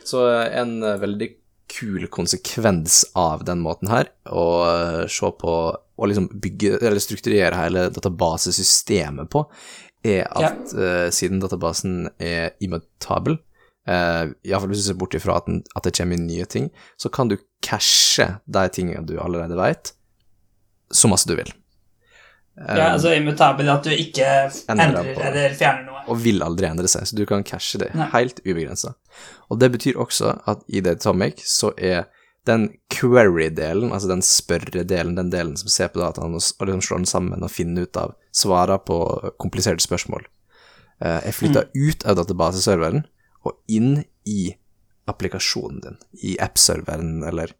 Så eh, en eh, veldig kul konsekvens av den måten her, å eh, se på og liksom bygge, eller strukturere hele databasesystemet på, er at eh, siden databasen er immutabel, uh, iallfall hvis du ser bort ifra at, den, at det kommer inn nye ting, så kan du cashe de tingene du allerede vet, så masse du vil. Eh, ja, altså immutabel at du ikke Endrer eller fjerner noe. og vil aldri endre seg, så du kan cashe det Nei. helt ubegrensa. Og det betyr også at i Datomic så er den query-delen, altså den spørredelen, den delen som ser på dataene og, og liksom slår den sammen og finner ut av svarene på kompliserte spørsmål, uh, er flytta ut av databaseserveren og inn i applikasjonen din, i app-serveren eller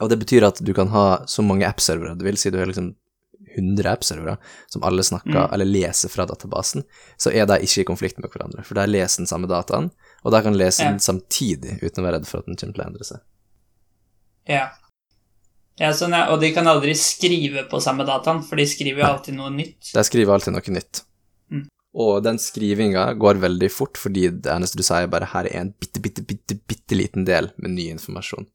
Og det betyr at du kan ha så mange app-servere du vil, si du har liksom 100 app-servere som alle snakker Mm. eller leser fra databasen, så er de ikke i konflikt med hverandre, for de leser den samme dataen, og de kan lese Ja. den samtidig uten å være redd for at den kommer til å endre seg. Ja. ja, sånn, ja. Og de kan aldri skrive på samme dataen, for de skriver jo alltid noe nytt. De skriver alltid noe nytt. Og den skrivinga går veldig fort, fordi det eneste du sier, bare her er en bitte, bitte, bitte, bitte liten del med ny informasjon.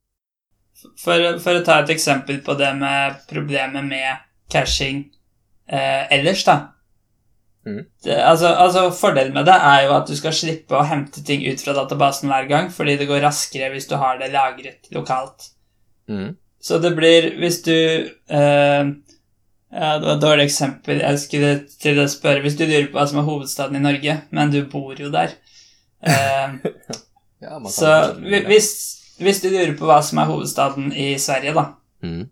For, for å ta et eksempel på det med problemet med cashing eh, ellers, da. Mm. Det, altså, altså, Fordelen med det er jo at du skal slippe å hente ting ut fra databasen hver gang, fordi det går raskere hvis du har det lagret lokalt. Mm. Så det blir Hvis du eh, Ja, det var et dårlig eksempel. Jeg skulle til å spørre Hvis du lurer på hva som er hovedstaden i Norge, men du bor jo der eh, Ja, Så hvis, hvis du lurer på hva som er hovedstaden i Sverige, da, Mm.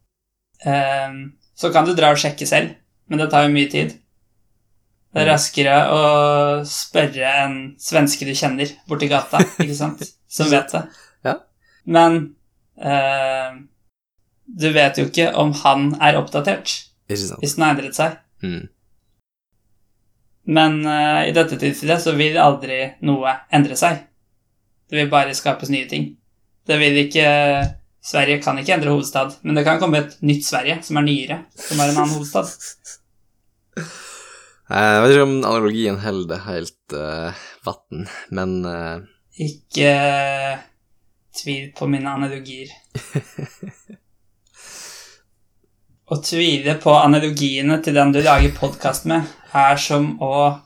eh, så kan du dra og sjekke selv, men det tar jo mye tid. Det er Mm. raskere å spørre en svenske du kjenner borti gata, ikke sant, som vet det. Ja. Men uh, du vet jo ikke om han er oppdatert, Ikke sant? hvis den har endret seg. Mm. Men uh, i dette tilfellet så vil aldri noe endre seg. Det vil bare skapes nye ting. Det vil ikke Sverige kan ikke endre hovedstad, men det kan komme et nytt Sverige som er nyere, som har en annen hovedstad. Jeg vet ikke om analogien holder helt uh, vann, men uh... Ikke uh, tvil på mine analogier. Å tvile på analogiene til den du lager podkast med, er som å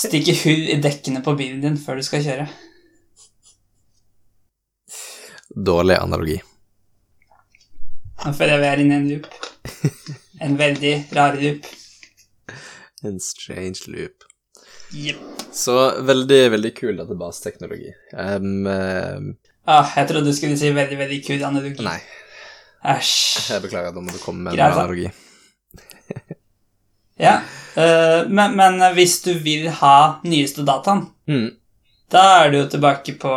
stikke hull i dekkene på bilen din før du skal kjøre. dårlig analogi. Nå føler jeg vi er inne i en loop. En veldig rar loop. En strange loop. Yep. Så veldig, veldig kul databaseteknologi. Um, uh, Ah, jeg trodde du skulle si veldig, veldig kul analogi. nei, Æsj. jeg beklager, da må du komme med Greit, en analogi. Ja, uh, men, men hvis du vil ha nyeste dataen, Mm. da er du jo tilbake på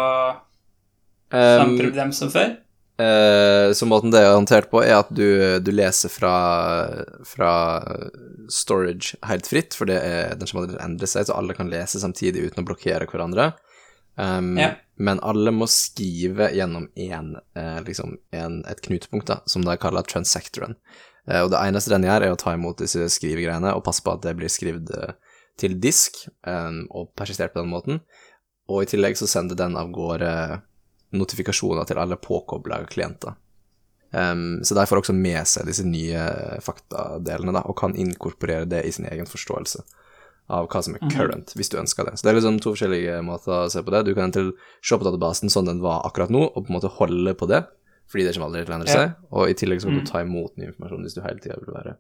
samme Um, problem som før. Uh, så måten det er håndtert på, er at du, du leser fra, fra storage helt fritt, for det er, den kommer aldri til å endre seg, så alle kan lese samtidig uten å blokkere hverandre. Um, Ja. Men alle må skrive gjennom en, eh, liksom en, et knutepunkt, da, som de kaller transactoren. Eh, og det eneste den gjør, er å ta imot disse skrivegreiene og passe på at det blir skrevet eh, til disk og persistert på den måten. Og i tillegg så sender den av gårde notifikasjoner til alle påkobla klienter. Så de får også med seg disse nye faktadelene da, og kan inkorporere det i sin egen forståelse av hva som er current, hvis du ønsker det. Så det er liksom to forskjellige måter å se på det. Du kan enten se på databasen sånn den var akkurat nå, og på en måte holde på det, fordi det kommer aldri til å endre Ja. seg, og i tillegg så kan Mm. du ta imot ny informasjon hvis du hele tida vil være,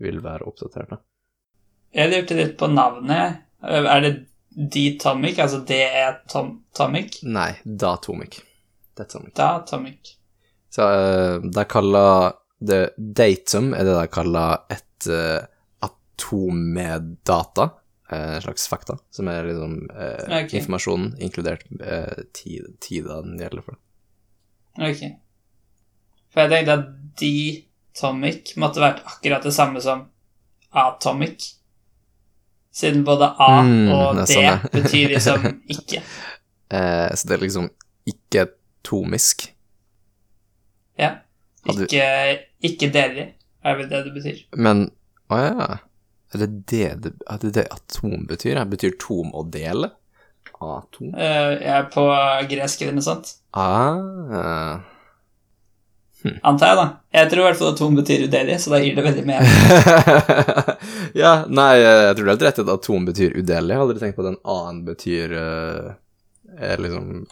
vil være oppdatert. da. Jeg lurte litt på navnet. Er det D-Tomic, altså tom Tomic? Nei, Datomic. Datomic. Datomic. Så uh, de kaller det datum, er det de kaller et eh, atom med data, eh, slags fakta, som er liksom eh, okay. informasjonen, inkludert eh, tid, tida den gjelder for. Ok. For jeg tenkte at D-Tomic måtte vært akkurat det samme som Atomic. Siden både A Mm, og D sånn, betyr liksom ikke. Eh, så det er liksom ikke tomisk. Ja. Ikke, ikke deler, er vel det det betyr. Men å ja, er det det, er det det atom betyr? Det betyr tom å dele? Atom? Eh, jeg er på gresk eller noe sånt. Ah. Antar jeg, da. Jeg tror i hvert fall atom betyr udelig, så da gir det veldig mening. ja, nei, jeg tror det er helt rett at atom betyr udelig. Jeg har aldri tenkt på at en annen betyr eh, er liksom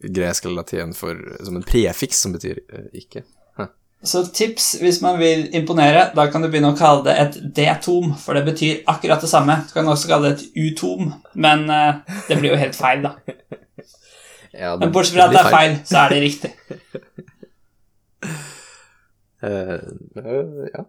gresk eller latin for, som en prefiks som betyr eh, ikke. Så tips hvis man vil imponere, da kan du begynne å kalle det et D-tom, for det betyr akkurat det samme. Du kan også kalle det et U-tom, men uh, det blir jo helt feil, da. Ja, det- Men bortsett fra at det er feil, så er det riktig. Eh, eh, ja.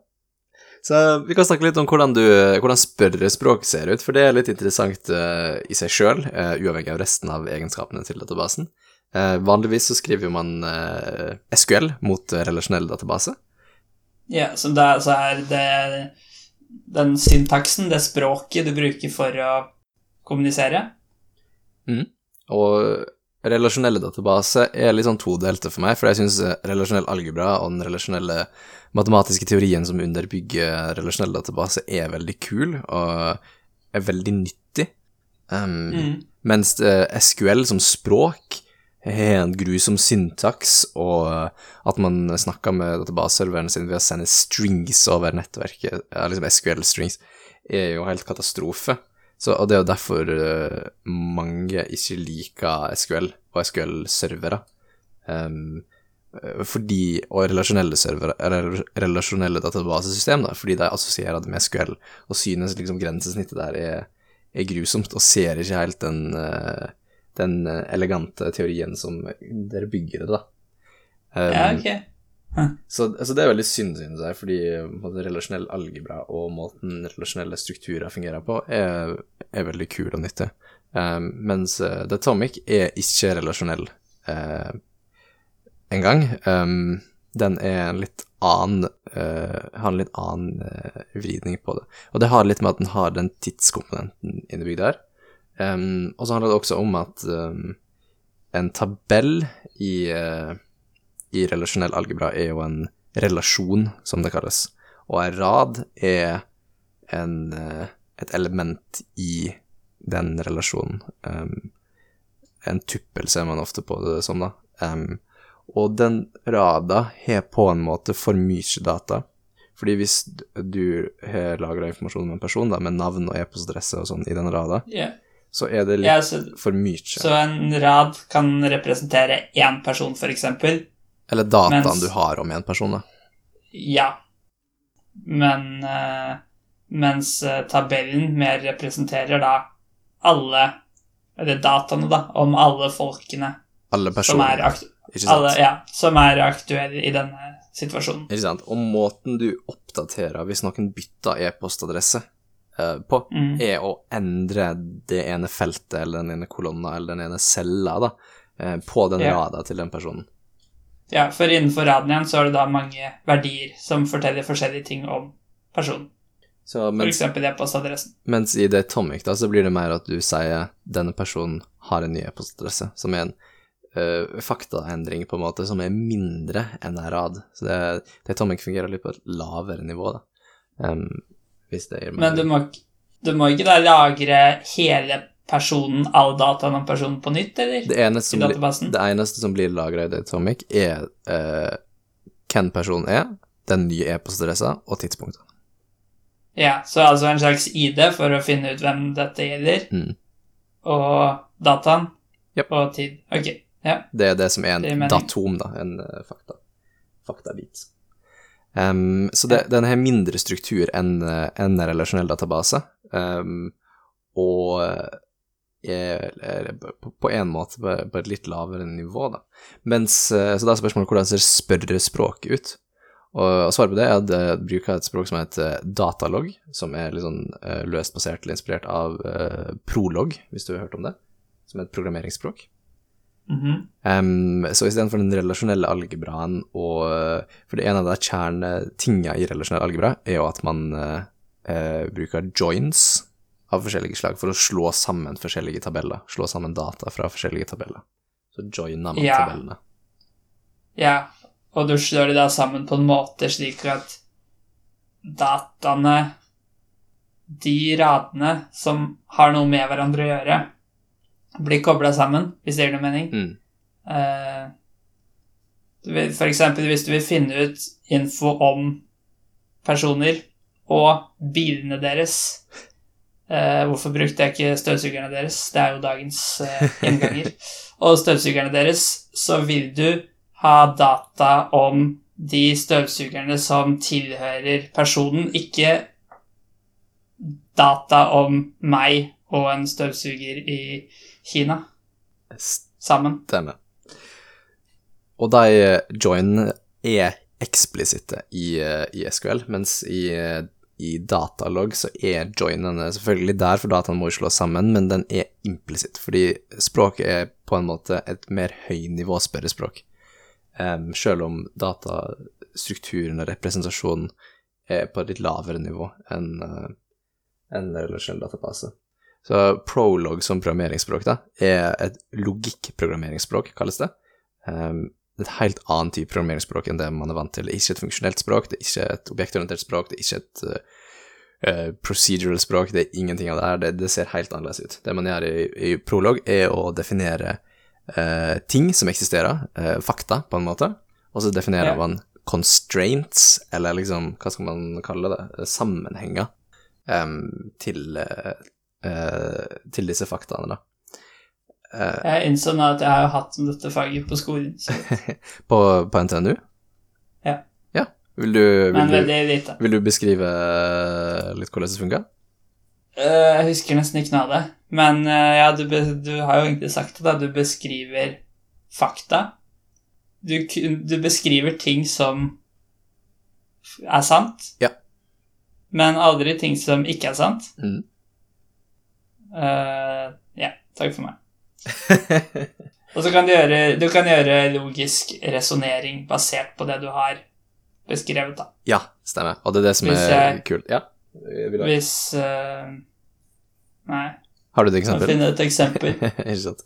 Så vi kan snakke litt om hvordan, du, hvordan spørrespråk ser ut, for det er litt interessant uh, i seg sjøl, uavhengig av resten av egenskapene til databasen. Eh, vanligvis så skriver man eh, SQL mot eh, relasjonell database. Ja, så det så er det den syntaksen, det språket du bruker for å kommunisere. Og relasjonelle database er litt sånn todelte for meg, for jeg syns relasjonell algebra og den relasjonelle matematiske teorien som underbygger relasjonell database, er veldig kul og er veldig nyttig. Um, Mm. Mens SQL som språk har en grusom syntaks, og at man snakker med databaseserverne sin ved å sende strings over nettverket, liksom SQL-strings, er jo helt katastrofe. Så, og det er jo derfor eh, mange ikke liker SQL og SQL-servere. Um, eh, fordi, og relasjonelle servere, relasjonelle databasesystem, da, fordi de assosierer det med SQL, og synes liksom grensesnittet der er, er grusomt, og ser ikke helt den, eh, den eh, elegante teorien som dere bygger det, da. Um, Ja, ok. så, altså det er veldig synd, synes jeg, fordi eh, både relasjonell algebra og måten relasjonelle strukturer fungerer på, er, er veldig kul og nyttig. Um, mens uh, Tomic er ikke relasjonell uh, engang. Um, den er en litt annen uh, har en litt annen uh, vridning på det. Og det har litt med at den har den tidskomponenten innebygd der. Um, og så handler det også om at um, en tabell i uh, i relasjonell algebra er jo en relasjon, som det kalles. Og en rad er en, uh, et element i den relasjonen. Um, en tuppel ser man ofte på det som, da. Um, og den rada har på en måte for mye data. Fordi hvis du har lagra informasjon om en person, da, med navn og e-postadresse og sånn i den rada, Ja. Så er det litt Ja, så, for mye. så en rad kan representere én person, eksempel. Eller dataen mens- du har om en person, da. Ja. Men uh, Mens eh, tabellen mer representerer da alle Eller dataene, da, om alle folkene Alle som personer, er, aktu ikke sant? alle, ja, som er aktuelle i denne situasjonen. Ikke sant? Og måten du oppdaterer hvis noen bytter e-postadresse på, Mm. er å endre det ene feltet eller den ene kolonna eller den ene cella da, eh, på den Ja. rada til den personen. Ja, for innenfor raden igjen så er det da mange verdier som forteller forskjellige ting om personen. Så For eksempel e-postadressen. mens i det Tomic da, så blir det mer at du sier denne personen har en ny e-postadresse, som er en uh, faktaendring på en måte, som er mindre enn en rad. Så det, det Tomic fungerer litt på et lavere nivå da. Em, hvis det gir Men du må, du må ikke da lagre hele personen, all dataen om personen på nytt, eller? Det eneste som, blir- det eneste som blir lagra i Datomic, er uh, hvem personen er, den nye e-postadressa og tidspunktet. Ja, så altså en slags ID for å finne ut hvem dette gjelder, Mm. og dataen, yep. og tid. Ok, ja. Det er det som er en Det datom, da, en uh, fakta. faktabit. Em, så det, den har mindre struktur enn eh, en relasjonell database, Um, og eh, er, er på, på en måte på, på et litt lavere nivå, da. Mens, eh, så da er spørsmålet hvordan ser spørrespråket ut? Og, og svaret på det er at jeg bruker et språk som heter datalog, som er litt sånn løst basert eller inspirert av uh, prolog, hvis du har hørt om det, som er et programmeringsspråk. Mhm. Um, så istedenfor den relasjonelle algebraen og For det ene av de kjernetinga i relasjonell algebra er jo at man uh, uh, bruker joins av forskjellige slag for å slå sammen forskjellige tabeller. Slå sammen data fra forskjellige tabeller. Så joiner man Ja. tabellene. Ja, og du slår de da sammen på en måte slik at dataene, de radene som har noe med hverandre å gjøre, blir kobla sammen, hvis det gir noe mening. Mm. Uh, F.eks. For eksempel hvis du vil finne ut info om personer og bilene deres. Uh, hvorfor brukte jeg ikke støvsugerne deres? Det er jo dagens uh, innganger. og støvsugerne deres, så vil du ha data om de støvsugerne som tilhører personen, ikke data om meg og en støvsuger i Kina sammen. Stemmer. Og de joinene er eksplisitte i, eh, i SQL, mens i, eh, i datalog så er joinene selvfølgelig der, for dataene må jo slås sammen, men den er implisitt, fordi språket er på en måte et mer høynivå spørrespråk. Um, selv om datastrukturen og representasjonen er på et litt lavere nivå enn uh, en relasjonell database. Så Prolog som programmeringsspråk da, er et logikkprogrammeringsspråk, kalles det. Um, er et helt annet type programmeringsspråk enn det man er vant til. Det er ikke et funksjonelt språk, det er ikke et objektorientert språk, det er ikke et uh, procedural språk, det er ingenting av det her. Det, det ser helt annerledes ut. Det man gjør i, i Prolog, er å definere uh, ting som eksisterer, uh, fakta, på en måte, og så definerer man constraints, eller liksom, hva skal man kalle det, sammenhenger, um, til, til disse faktaene, da. Uh, Jeg innså nå at jeg har hatt dette faget på skolen, på, på NTNU? Ja. Ja. Vil du, vil men du, lite. vil du beskrive litt hvordan det funka? Eh, Jeg husker nesten ikke noe av det. Men eh, ja, du, du har jo egentlig sagt det, da. Du beskriver fakta. Du, du beskriver ting som er sant, Ja. men aldri ting som ikke er sant. Mm. Eh, ja, takk for meg. Og så kan du gjøre, du kan gjøre logisk resonnering basert på det du har beskrevet, da. ja, stemmer. Og det er det som Hvis er kult. Ja. Ha- Hvis uh, Nei, Har du et eksempel? finne et eksempel. Ikke sant?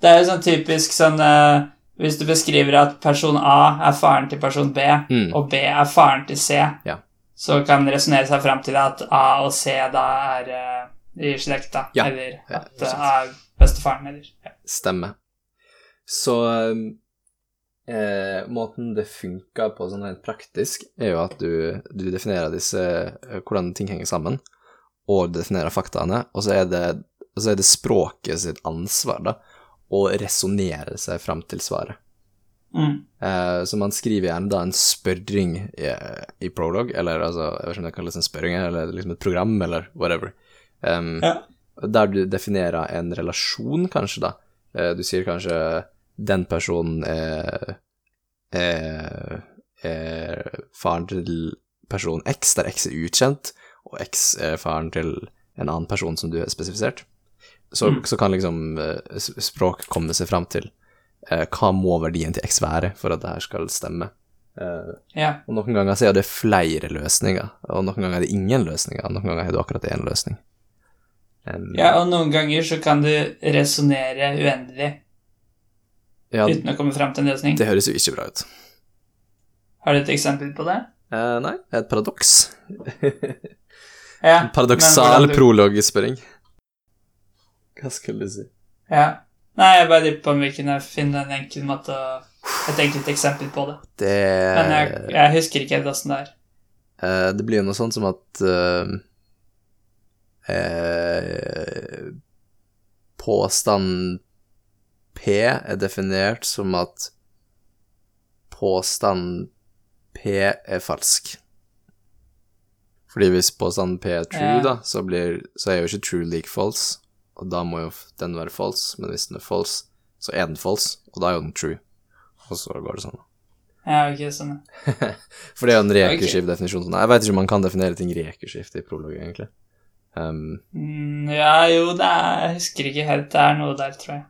Det er jo sånn typisk sånn uh, Hvis du beskriver at person A er faren til person B, Mm. og B er faren til C, Ja. Så kan det resonnere seg fram til at A og C da er eh, i slekt, da. Ja. Eller at det. Er bestefaren, eller ja. Stemmer. Så eh, måten det funker på sånn rent praktisk, er jo at du, du definerer disse eh, hvordan ting henger sammen, og definerer faktaene, og så er det, så er det språket sitt ansvar, da, å resonnere seg fram til svaret. Mm. Eh, så man skriver gjerne da en spørring i, i Prolog, eller altså, jeg vet ikke om det kalles en spørring, eller liksom et program, eller whatever. Um, Ja. der du definerer en relasjon, kanskje, da. Eh, Du sier kanskje den personen er, er, er faren til person X, der X er ukjent, og X er faren til en annen person som du har spesifisert. Så, så kan liksom eh, språk komme seg fram til hva må verdien til X være for at det her skal stemme. Eh, Ja. og noen ganger så er det flere løsninger, og noen ganger er det ingen løsninger, og noen ganger er det akkurat én løsning. Um, ja, og noen ganger så kan du resonnere uendelig ja, uten å komme fram til en løsning. det høres jo ikke bra ut. Har du et eksempel på det? Eh, nei, et paradoks. Ja, paradoksal du- prologspørring. Hva skulle du si? Ja. Nei, jeg bare lurer på om vi kunne finne en enkel måte Et enkelt eksempel på det. Det, Men jeg, jeg husker ikke helt åssen det er. Uh, det blir jo noe sånt som at uh, uh, Påstand P er definert som at påstand P er falsk. Fordi hvis påstand P er true, Ja. da, så, blir, så er jo ikke true like false, og da må jo den være false, men hvis den er false, så er den false, og da er jo den true. Og så går det sånn. Ja, ok, sånn. For det er jo en rekursiv definisjon. Sånn. Jeg vet ikke om man kan definere ting rekursivt i prolog, egentlig. Um, Mm, ja, jo, det er Jeg husker ikke helt. Det er noe der, tror jeg.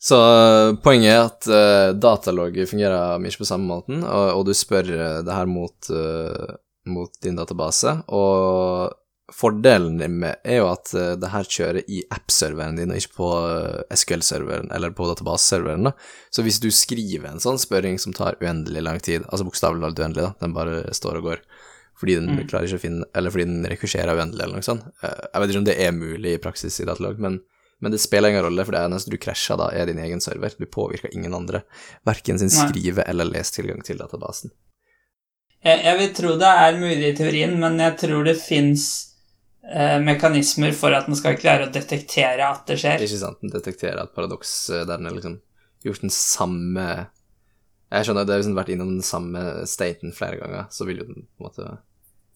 så uh, poenget er at uh, datalogget fungerer mye på samme måten, og, og du spør uh, det her mot, uh, mot din database, og fordelen med er jo at uh, det her kjører i app-serveren din, og ikke på uh, SQL-serveren eller på databaseserveren. da. Så hvis du skriver en sånn spørring som tar uendelig lang tid, altså bokstavelig talt uendelig, da, den bare står og går, fordi den Mm. klarer ikke å finne Eller fordi den rekurserer uendelig, eller noe sånt. Eh, Jeg vet ikke om det er mulig i praksis i datalog, men, men det spiller ingen rolle, for det eneste du krasjer da, er din egen server. Du påvirker ingen andre, verken sin skrive- eller lestilgang til databasen. Jeg, jeg vil tro det er mulig i teorien, men jeg tror det fins eh, mekanismer for at den skal klare å detektere at det skjer. Ikke sant? Den detekterer et paradoks eh, der den har liksom gjort den samme Jeg skjønner, det har liksom vært innom den samme staten flere ganger, så vil jo den på en måte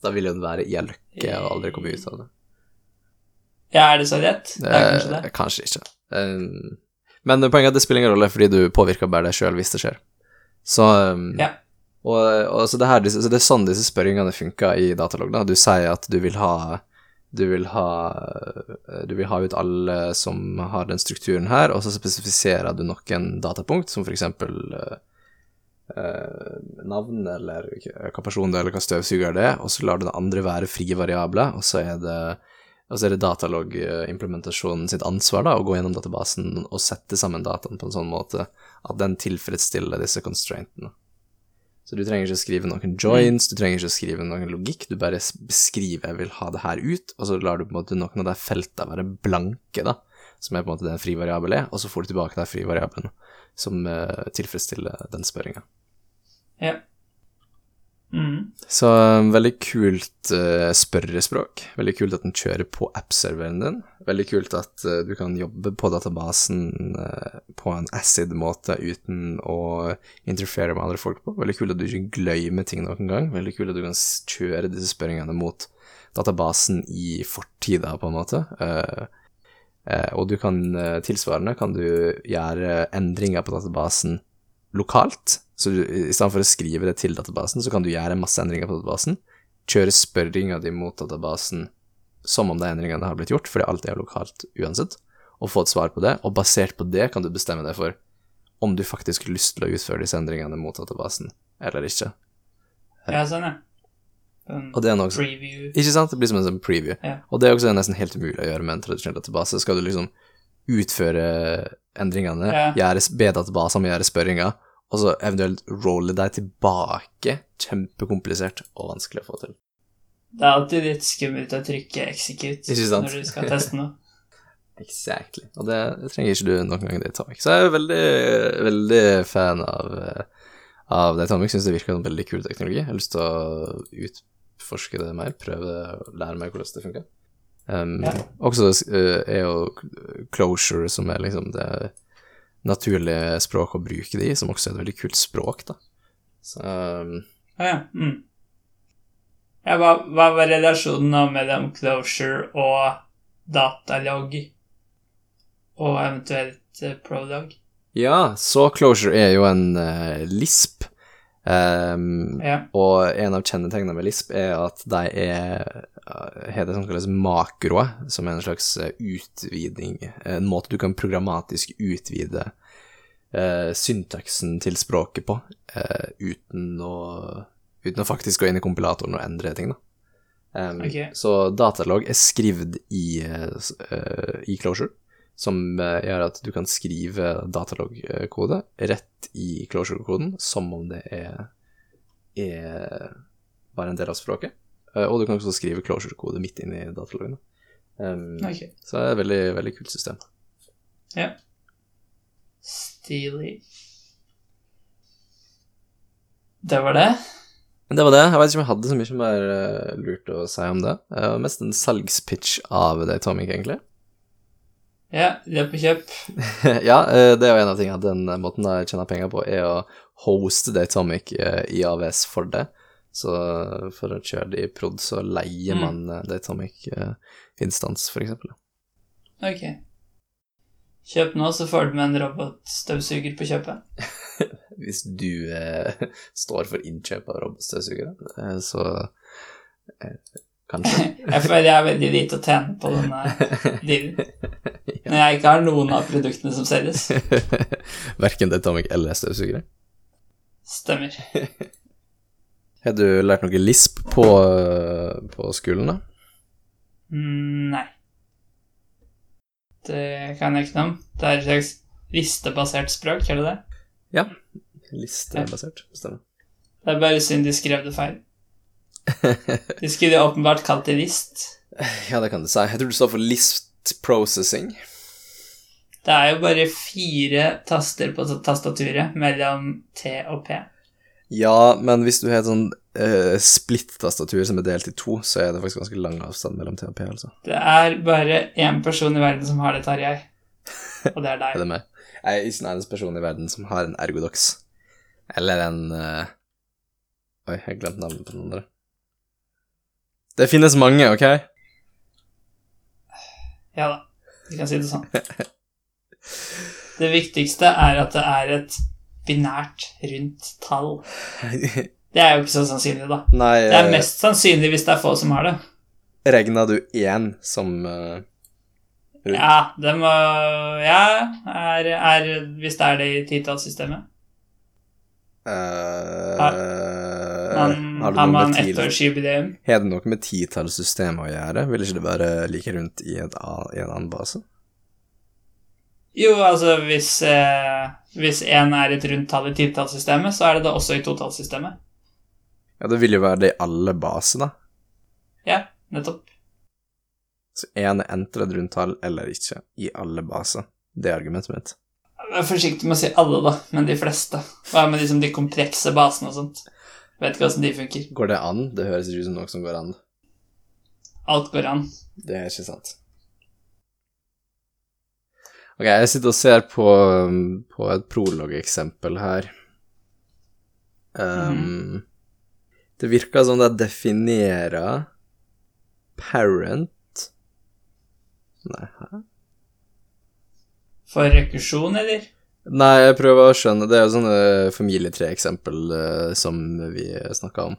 Da vil jo den være i løkke og aldri komme ut av det. Ja, er det så rett? Det er kanskje det. Eh, kanskje ikke. Eh, men poenget er at det spiller ingen rolle, fordi du påvirker bare deg sjøl hvis det skjer. Så um, Ja. Og, og så, det her, så det er sånn disse spørringene funker i datalog. Da. Du sier at du vil ha du vil ha Du vil ha ut alle som har den strukturen her, og så spesifiserer du noen datapunkt, som for eksempel eh, eh, navn, eller hva person det er, eller hva støvsuger det er, og så lar du den andre være frie variabler, og så er det og så er det datalog-implementasjonen sitt ansvar da, å gå gjennom databasen og sette sammen dataen på en sånn måte at den tilfredsstiller disse constraintene. Så du trenger ikke skrive noen joins, du trenger ikke skrive noen logikk, du bare beskriver 'jeg vil ha det her ut', og så lar du på en måte noen av de feltene være blanke, da, som er på en måte det en fri variabel er, og så får du tilbake de frivariabelen variablene som uh, tilfredsstiller den spørringa. Ja. Mm. Så eh, veldig kult uh, spørrespråk. Veldig kult at den kjører på app-serveren din. Veldig kult at uh, du kan jobbe på databasen uh, på en acid-måte uten å interfere med andre folk på. Veldig kult at du ikke glemmer ting noen gang. Veldig kult at du kan kjøre disse spørringene mot databasen i fortida, på en måte. Og du kan tilsvarende kan du gjøre endringer på databasen lokalt. Så du, i stedet for å skrive det til databasen, så kan du gjøre masse endringer på databasen, kjøre spørringa di mot databasen som om de endringene har blitt gjort, fordi alt er lokalt uansett, og få et svar på det, og basert på det kan du bestemme deg for om du faktisk har lyst til å utføre disse endringene mot databasen, eller ikke. Ja, sånn, ja. En Og det er noe preview. Ikke sant? Det blir som en sånn preview. Ja. Og det er også nesten helt umulig å gjøre med en tradisjonell database. Skal du liksom utføre endringene, Ja. gjøre, B-databaser med gjøre spørringer, og så eventuelt rolle deg tilbake, kjempekomplisert og vanskelig å få til. Det er alltid litt skummelt å trykke execute når du skal teste noe. Exactly. Og det, det trenger ikke du noen gang Datomic. Så jeg er veldig, veldig fan av, eh, av Datomic. Syns det virker som veldig kul teknologi. Jeg har lyst til å utforske det mer, prøve å lære meg hvordan det funker. Um, Ja. Også uh, er jo closure, som er liksom det naturlige språket å bruke det i, som også er et veldig kult språk, da. Så um, Å ja. Mm. ja hva, hva var relasjonen da mellom closure og datalog og eventuelt uh, prolog. Ja, så Closure er jo en uh, lisp. Um, Ja. Og en av kjennetegnene med Lisp er at de er eh, har det som kalles makroer, som er en slags eh, utviding, en måte du kan programmatisk utvide eh, syntaksen til språket på, eh, uten, å, uten å faktisk gå inn i kompilatoren og endre ting, da. Um, okay. Så datalog er skrevet i, uh, eh, i Closure, som eh, gjør at du kan skrive datalog-kode rett i Closure-koden, som om det er, er bare en del av språket. Eh, Og du kan også skrive Closure-kode midt inn i dataloggene. Um, Ok. Så det er et veldig, veldig kult system. Ja. Stilig. Det var det. Det var det. Jeg vet ikke om jeg hadde så mye mer var lurt å si om det. Var mest en salgspitch av Datomic, egentlig. Ja, løp og kjøp. ja, eh, det er jo en av tingene. Den måten jeg tjener penger på, er å hoste Datomic eh, i AVS for det. Så for å kjøre det i prod, så leier Mm. man eh, Datomic-instans, for eksempel. Ok. Kjøp nå, så får du med en robotstøvsuger på kjøpet. Hvis du uh, står for innkjøp av robotstøvsugere, uh, så eh, kanskje. Jeg føler jeg er veldig lite å tjene på denne dealen. Når jeg ikke har noen av produktene som selges. Verken Datomic eller støvsugere. Stemmer. Har du lært noe lisp på, eh, på skolen, da? Mm, nei. Det kan jeg ikke noe om. Det er et slags listebasert språk, er det det? Ja. Listebasert, stemmer. Det er bare synd de skrev det feil. De skulle åpenbart kalt det list. Ja, det kan du si. Jeg tror du står for list processing. Det er jo bare fire taster på tastaturet mellom T og P. Ja, men hvis du har et sånn uh, splitt-tastatur som er delt i to, så er det faktisk ganske lang avstand mellom T og P, altså. Det er bare én person i verden som har det, Tarjei. Og det er Er deg. det meg? Jeg er ikke den eneste personen i verden som har en ergodox. Eller en uh... Oi, jeg glemte navnet på den andre. Det finnes mange, ok? Ja da, vi kan si det sånn. Det viktigste er at det er et binært, rundt tall. Det er jo ikke så sannsynlig, da. Nei, Det er eh, mest sannsynlig hvis det er få som har det. regna du én som uh, rundt? Ja, det må Ja, er, er, hvis det er det i titallssystemet. Eh, Man, har, har man ettårsjubileum? har det noe med titallssystemet å gjøre? Vil ikke det være like rundt i, et, i en annen base? Jo, altså hvis eh, Hvis én er et rundt tall i titallssystemet, så er det det også i totallssystemet. Ja, det vil jo være det i alle baser, da. Ja, nettopp. Så én er enten et rundt tall eller ikke, i alle baser. Det er argumentet mitt. Vær forsiktig med å si alle, da, men de fleste. Hva med liksom de komplekse basene og sånt? Vet ikke åssen de funker. Går det an? Det høres ikke ut som noe som går an. Alt går an. Det er ikke sant. Ok, jeg sitter og ser på, um, på et prolog-eksempel her. Um, Det virker som det definerer parent Nei, hæ? For rekursjon, eller? Nei, jeg prøver å skjønne Det er jo sånne familietreeksempel uh, som vi snakka om.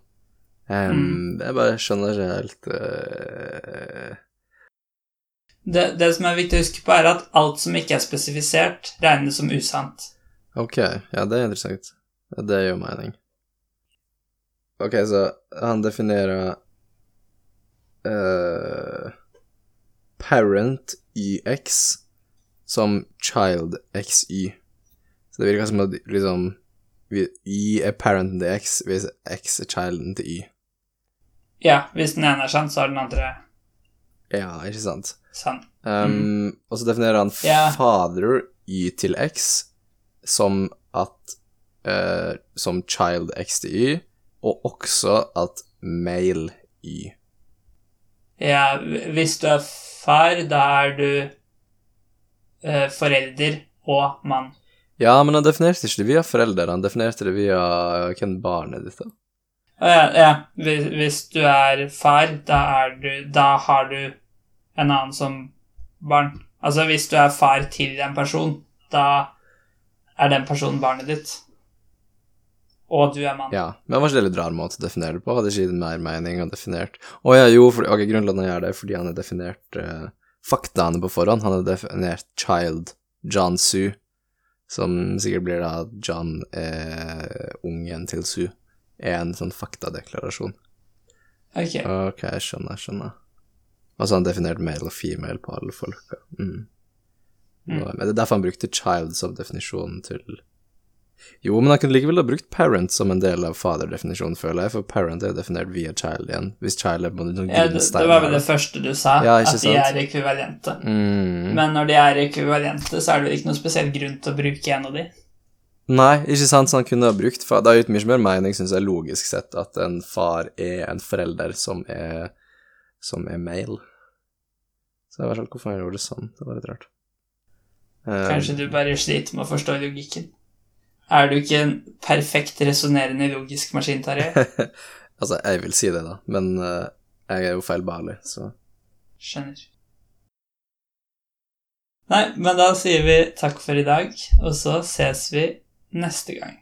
Um, Jeg bare skjønner ikke helt uh, Det, det som er viktig å huske på, er at alt som ikke er spesifisert, regnes som usant. Ok, ja, det er interessant. Ja, Det gir jo mening. Ok, så han definerer uh, parent YX som child XY. Så det virker som at liksom Y er parenten til X, hvis X er childen til Y. Ja, hvis den ene er sann, så er den andre Ja, ikke sant? Sann. Um, Og så definerer han yeah. father Y til X som at uh, Som child X til Y, og også at male Y. Ja, hvis du er far, da er du uh, forelder og mann. Ja, men han definerte ikke det via foreldre, han definerte det via hvem barnet ditt er. Ja, ja. Hvis, hvis du er far, da, er du, da har du en annen som barn. Altså hvis du er far til en person, da er den personen barnet ditt. Og du er mann. Ja, men var ikke det litt rar måte å definere det på? Hadde ikke mer mening å definert Å ja, jo, for, ok, grunnen til at han gjør det er fordi han har definert uh, faktaene på forhånd. Han har definert child John Sue, som sikkert blir da John er ungen til Sue, er en sånn faktadeklarasjon. Ok. Ok, jeg skjønner, skjønner. Og så har han definerte male og female på alle folka. Mm. Mm. Men det er derfor han brukte child som definisjon til Jo, men han kunne likevel ha brukt parent som en del av father-definisjonen, føler jeg, for parent er jo definert via child igjen. Hvis child er på noen Ja, det, det var vel det første du sa, Ja, at at de er ekvivalente. mm. Men når de er ekvivalente, så er det vel ikke noen spesiell grunn til å bruke en av de. Nei, ikke sant, så han kunne ha brukt fa- Det har gitt mye mer mening, syns jeg, logisk sett, at en far er en forelder som er som er male. Så jeg vet ikke hvorfor han gjorde det sånn. Det var litt rart. Um, Kanskje du bare sliter med å forstå logikken. Er du ikke en perfekt resonnerende logisk maskin, Tarjei? altså, jeg vil si det, da, men uh, jeg er jo feilbarlig, så Skjønner. Nei, men da sier vi takk for i dag, og så ses vi neste gang.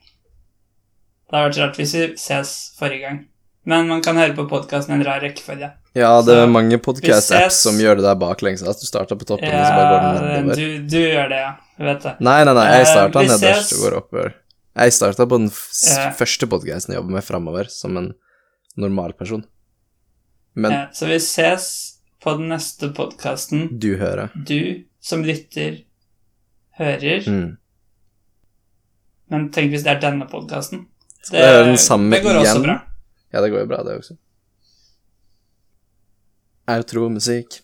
Det har vært rart hvis vi ses forrige gang, men man kan høre på podkasten en rar rekkefølge. Ja, det er Så, mange podcast-apps som gjør det der baklengs, at du starter på toppen, og så bare går den nedover. du, du gjør det, ja. Vet det. Nei, nei, nei, jeg Eh, starta uh, nederst og går oppover. Jeg starta på den s- første podcasten jeg jobber med framover, som en normal person. Men Ja, så vi ses på den neste podkasten. du hører. Du som lytter, hører. Mm. Men tenk hvis det er denne podkasten. Skal det, høre den samme det går også igjen? bra. Ja, det går jo bra, det også. Outro-musikk.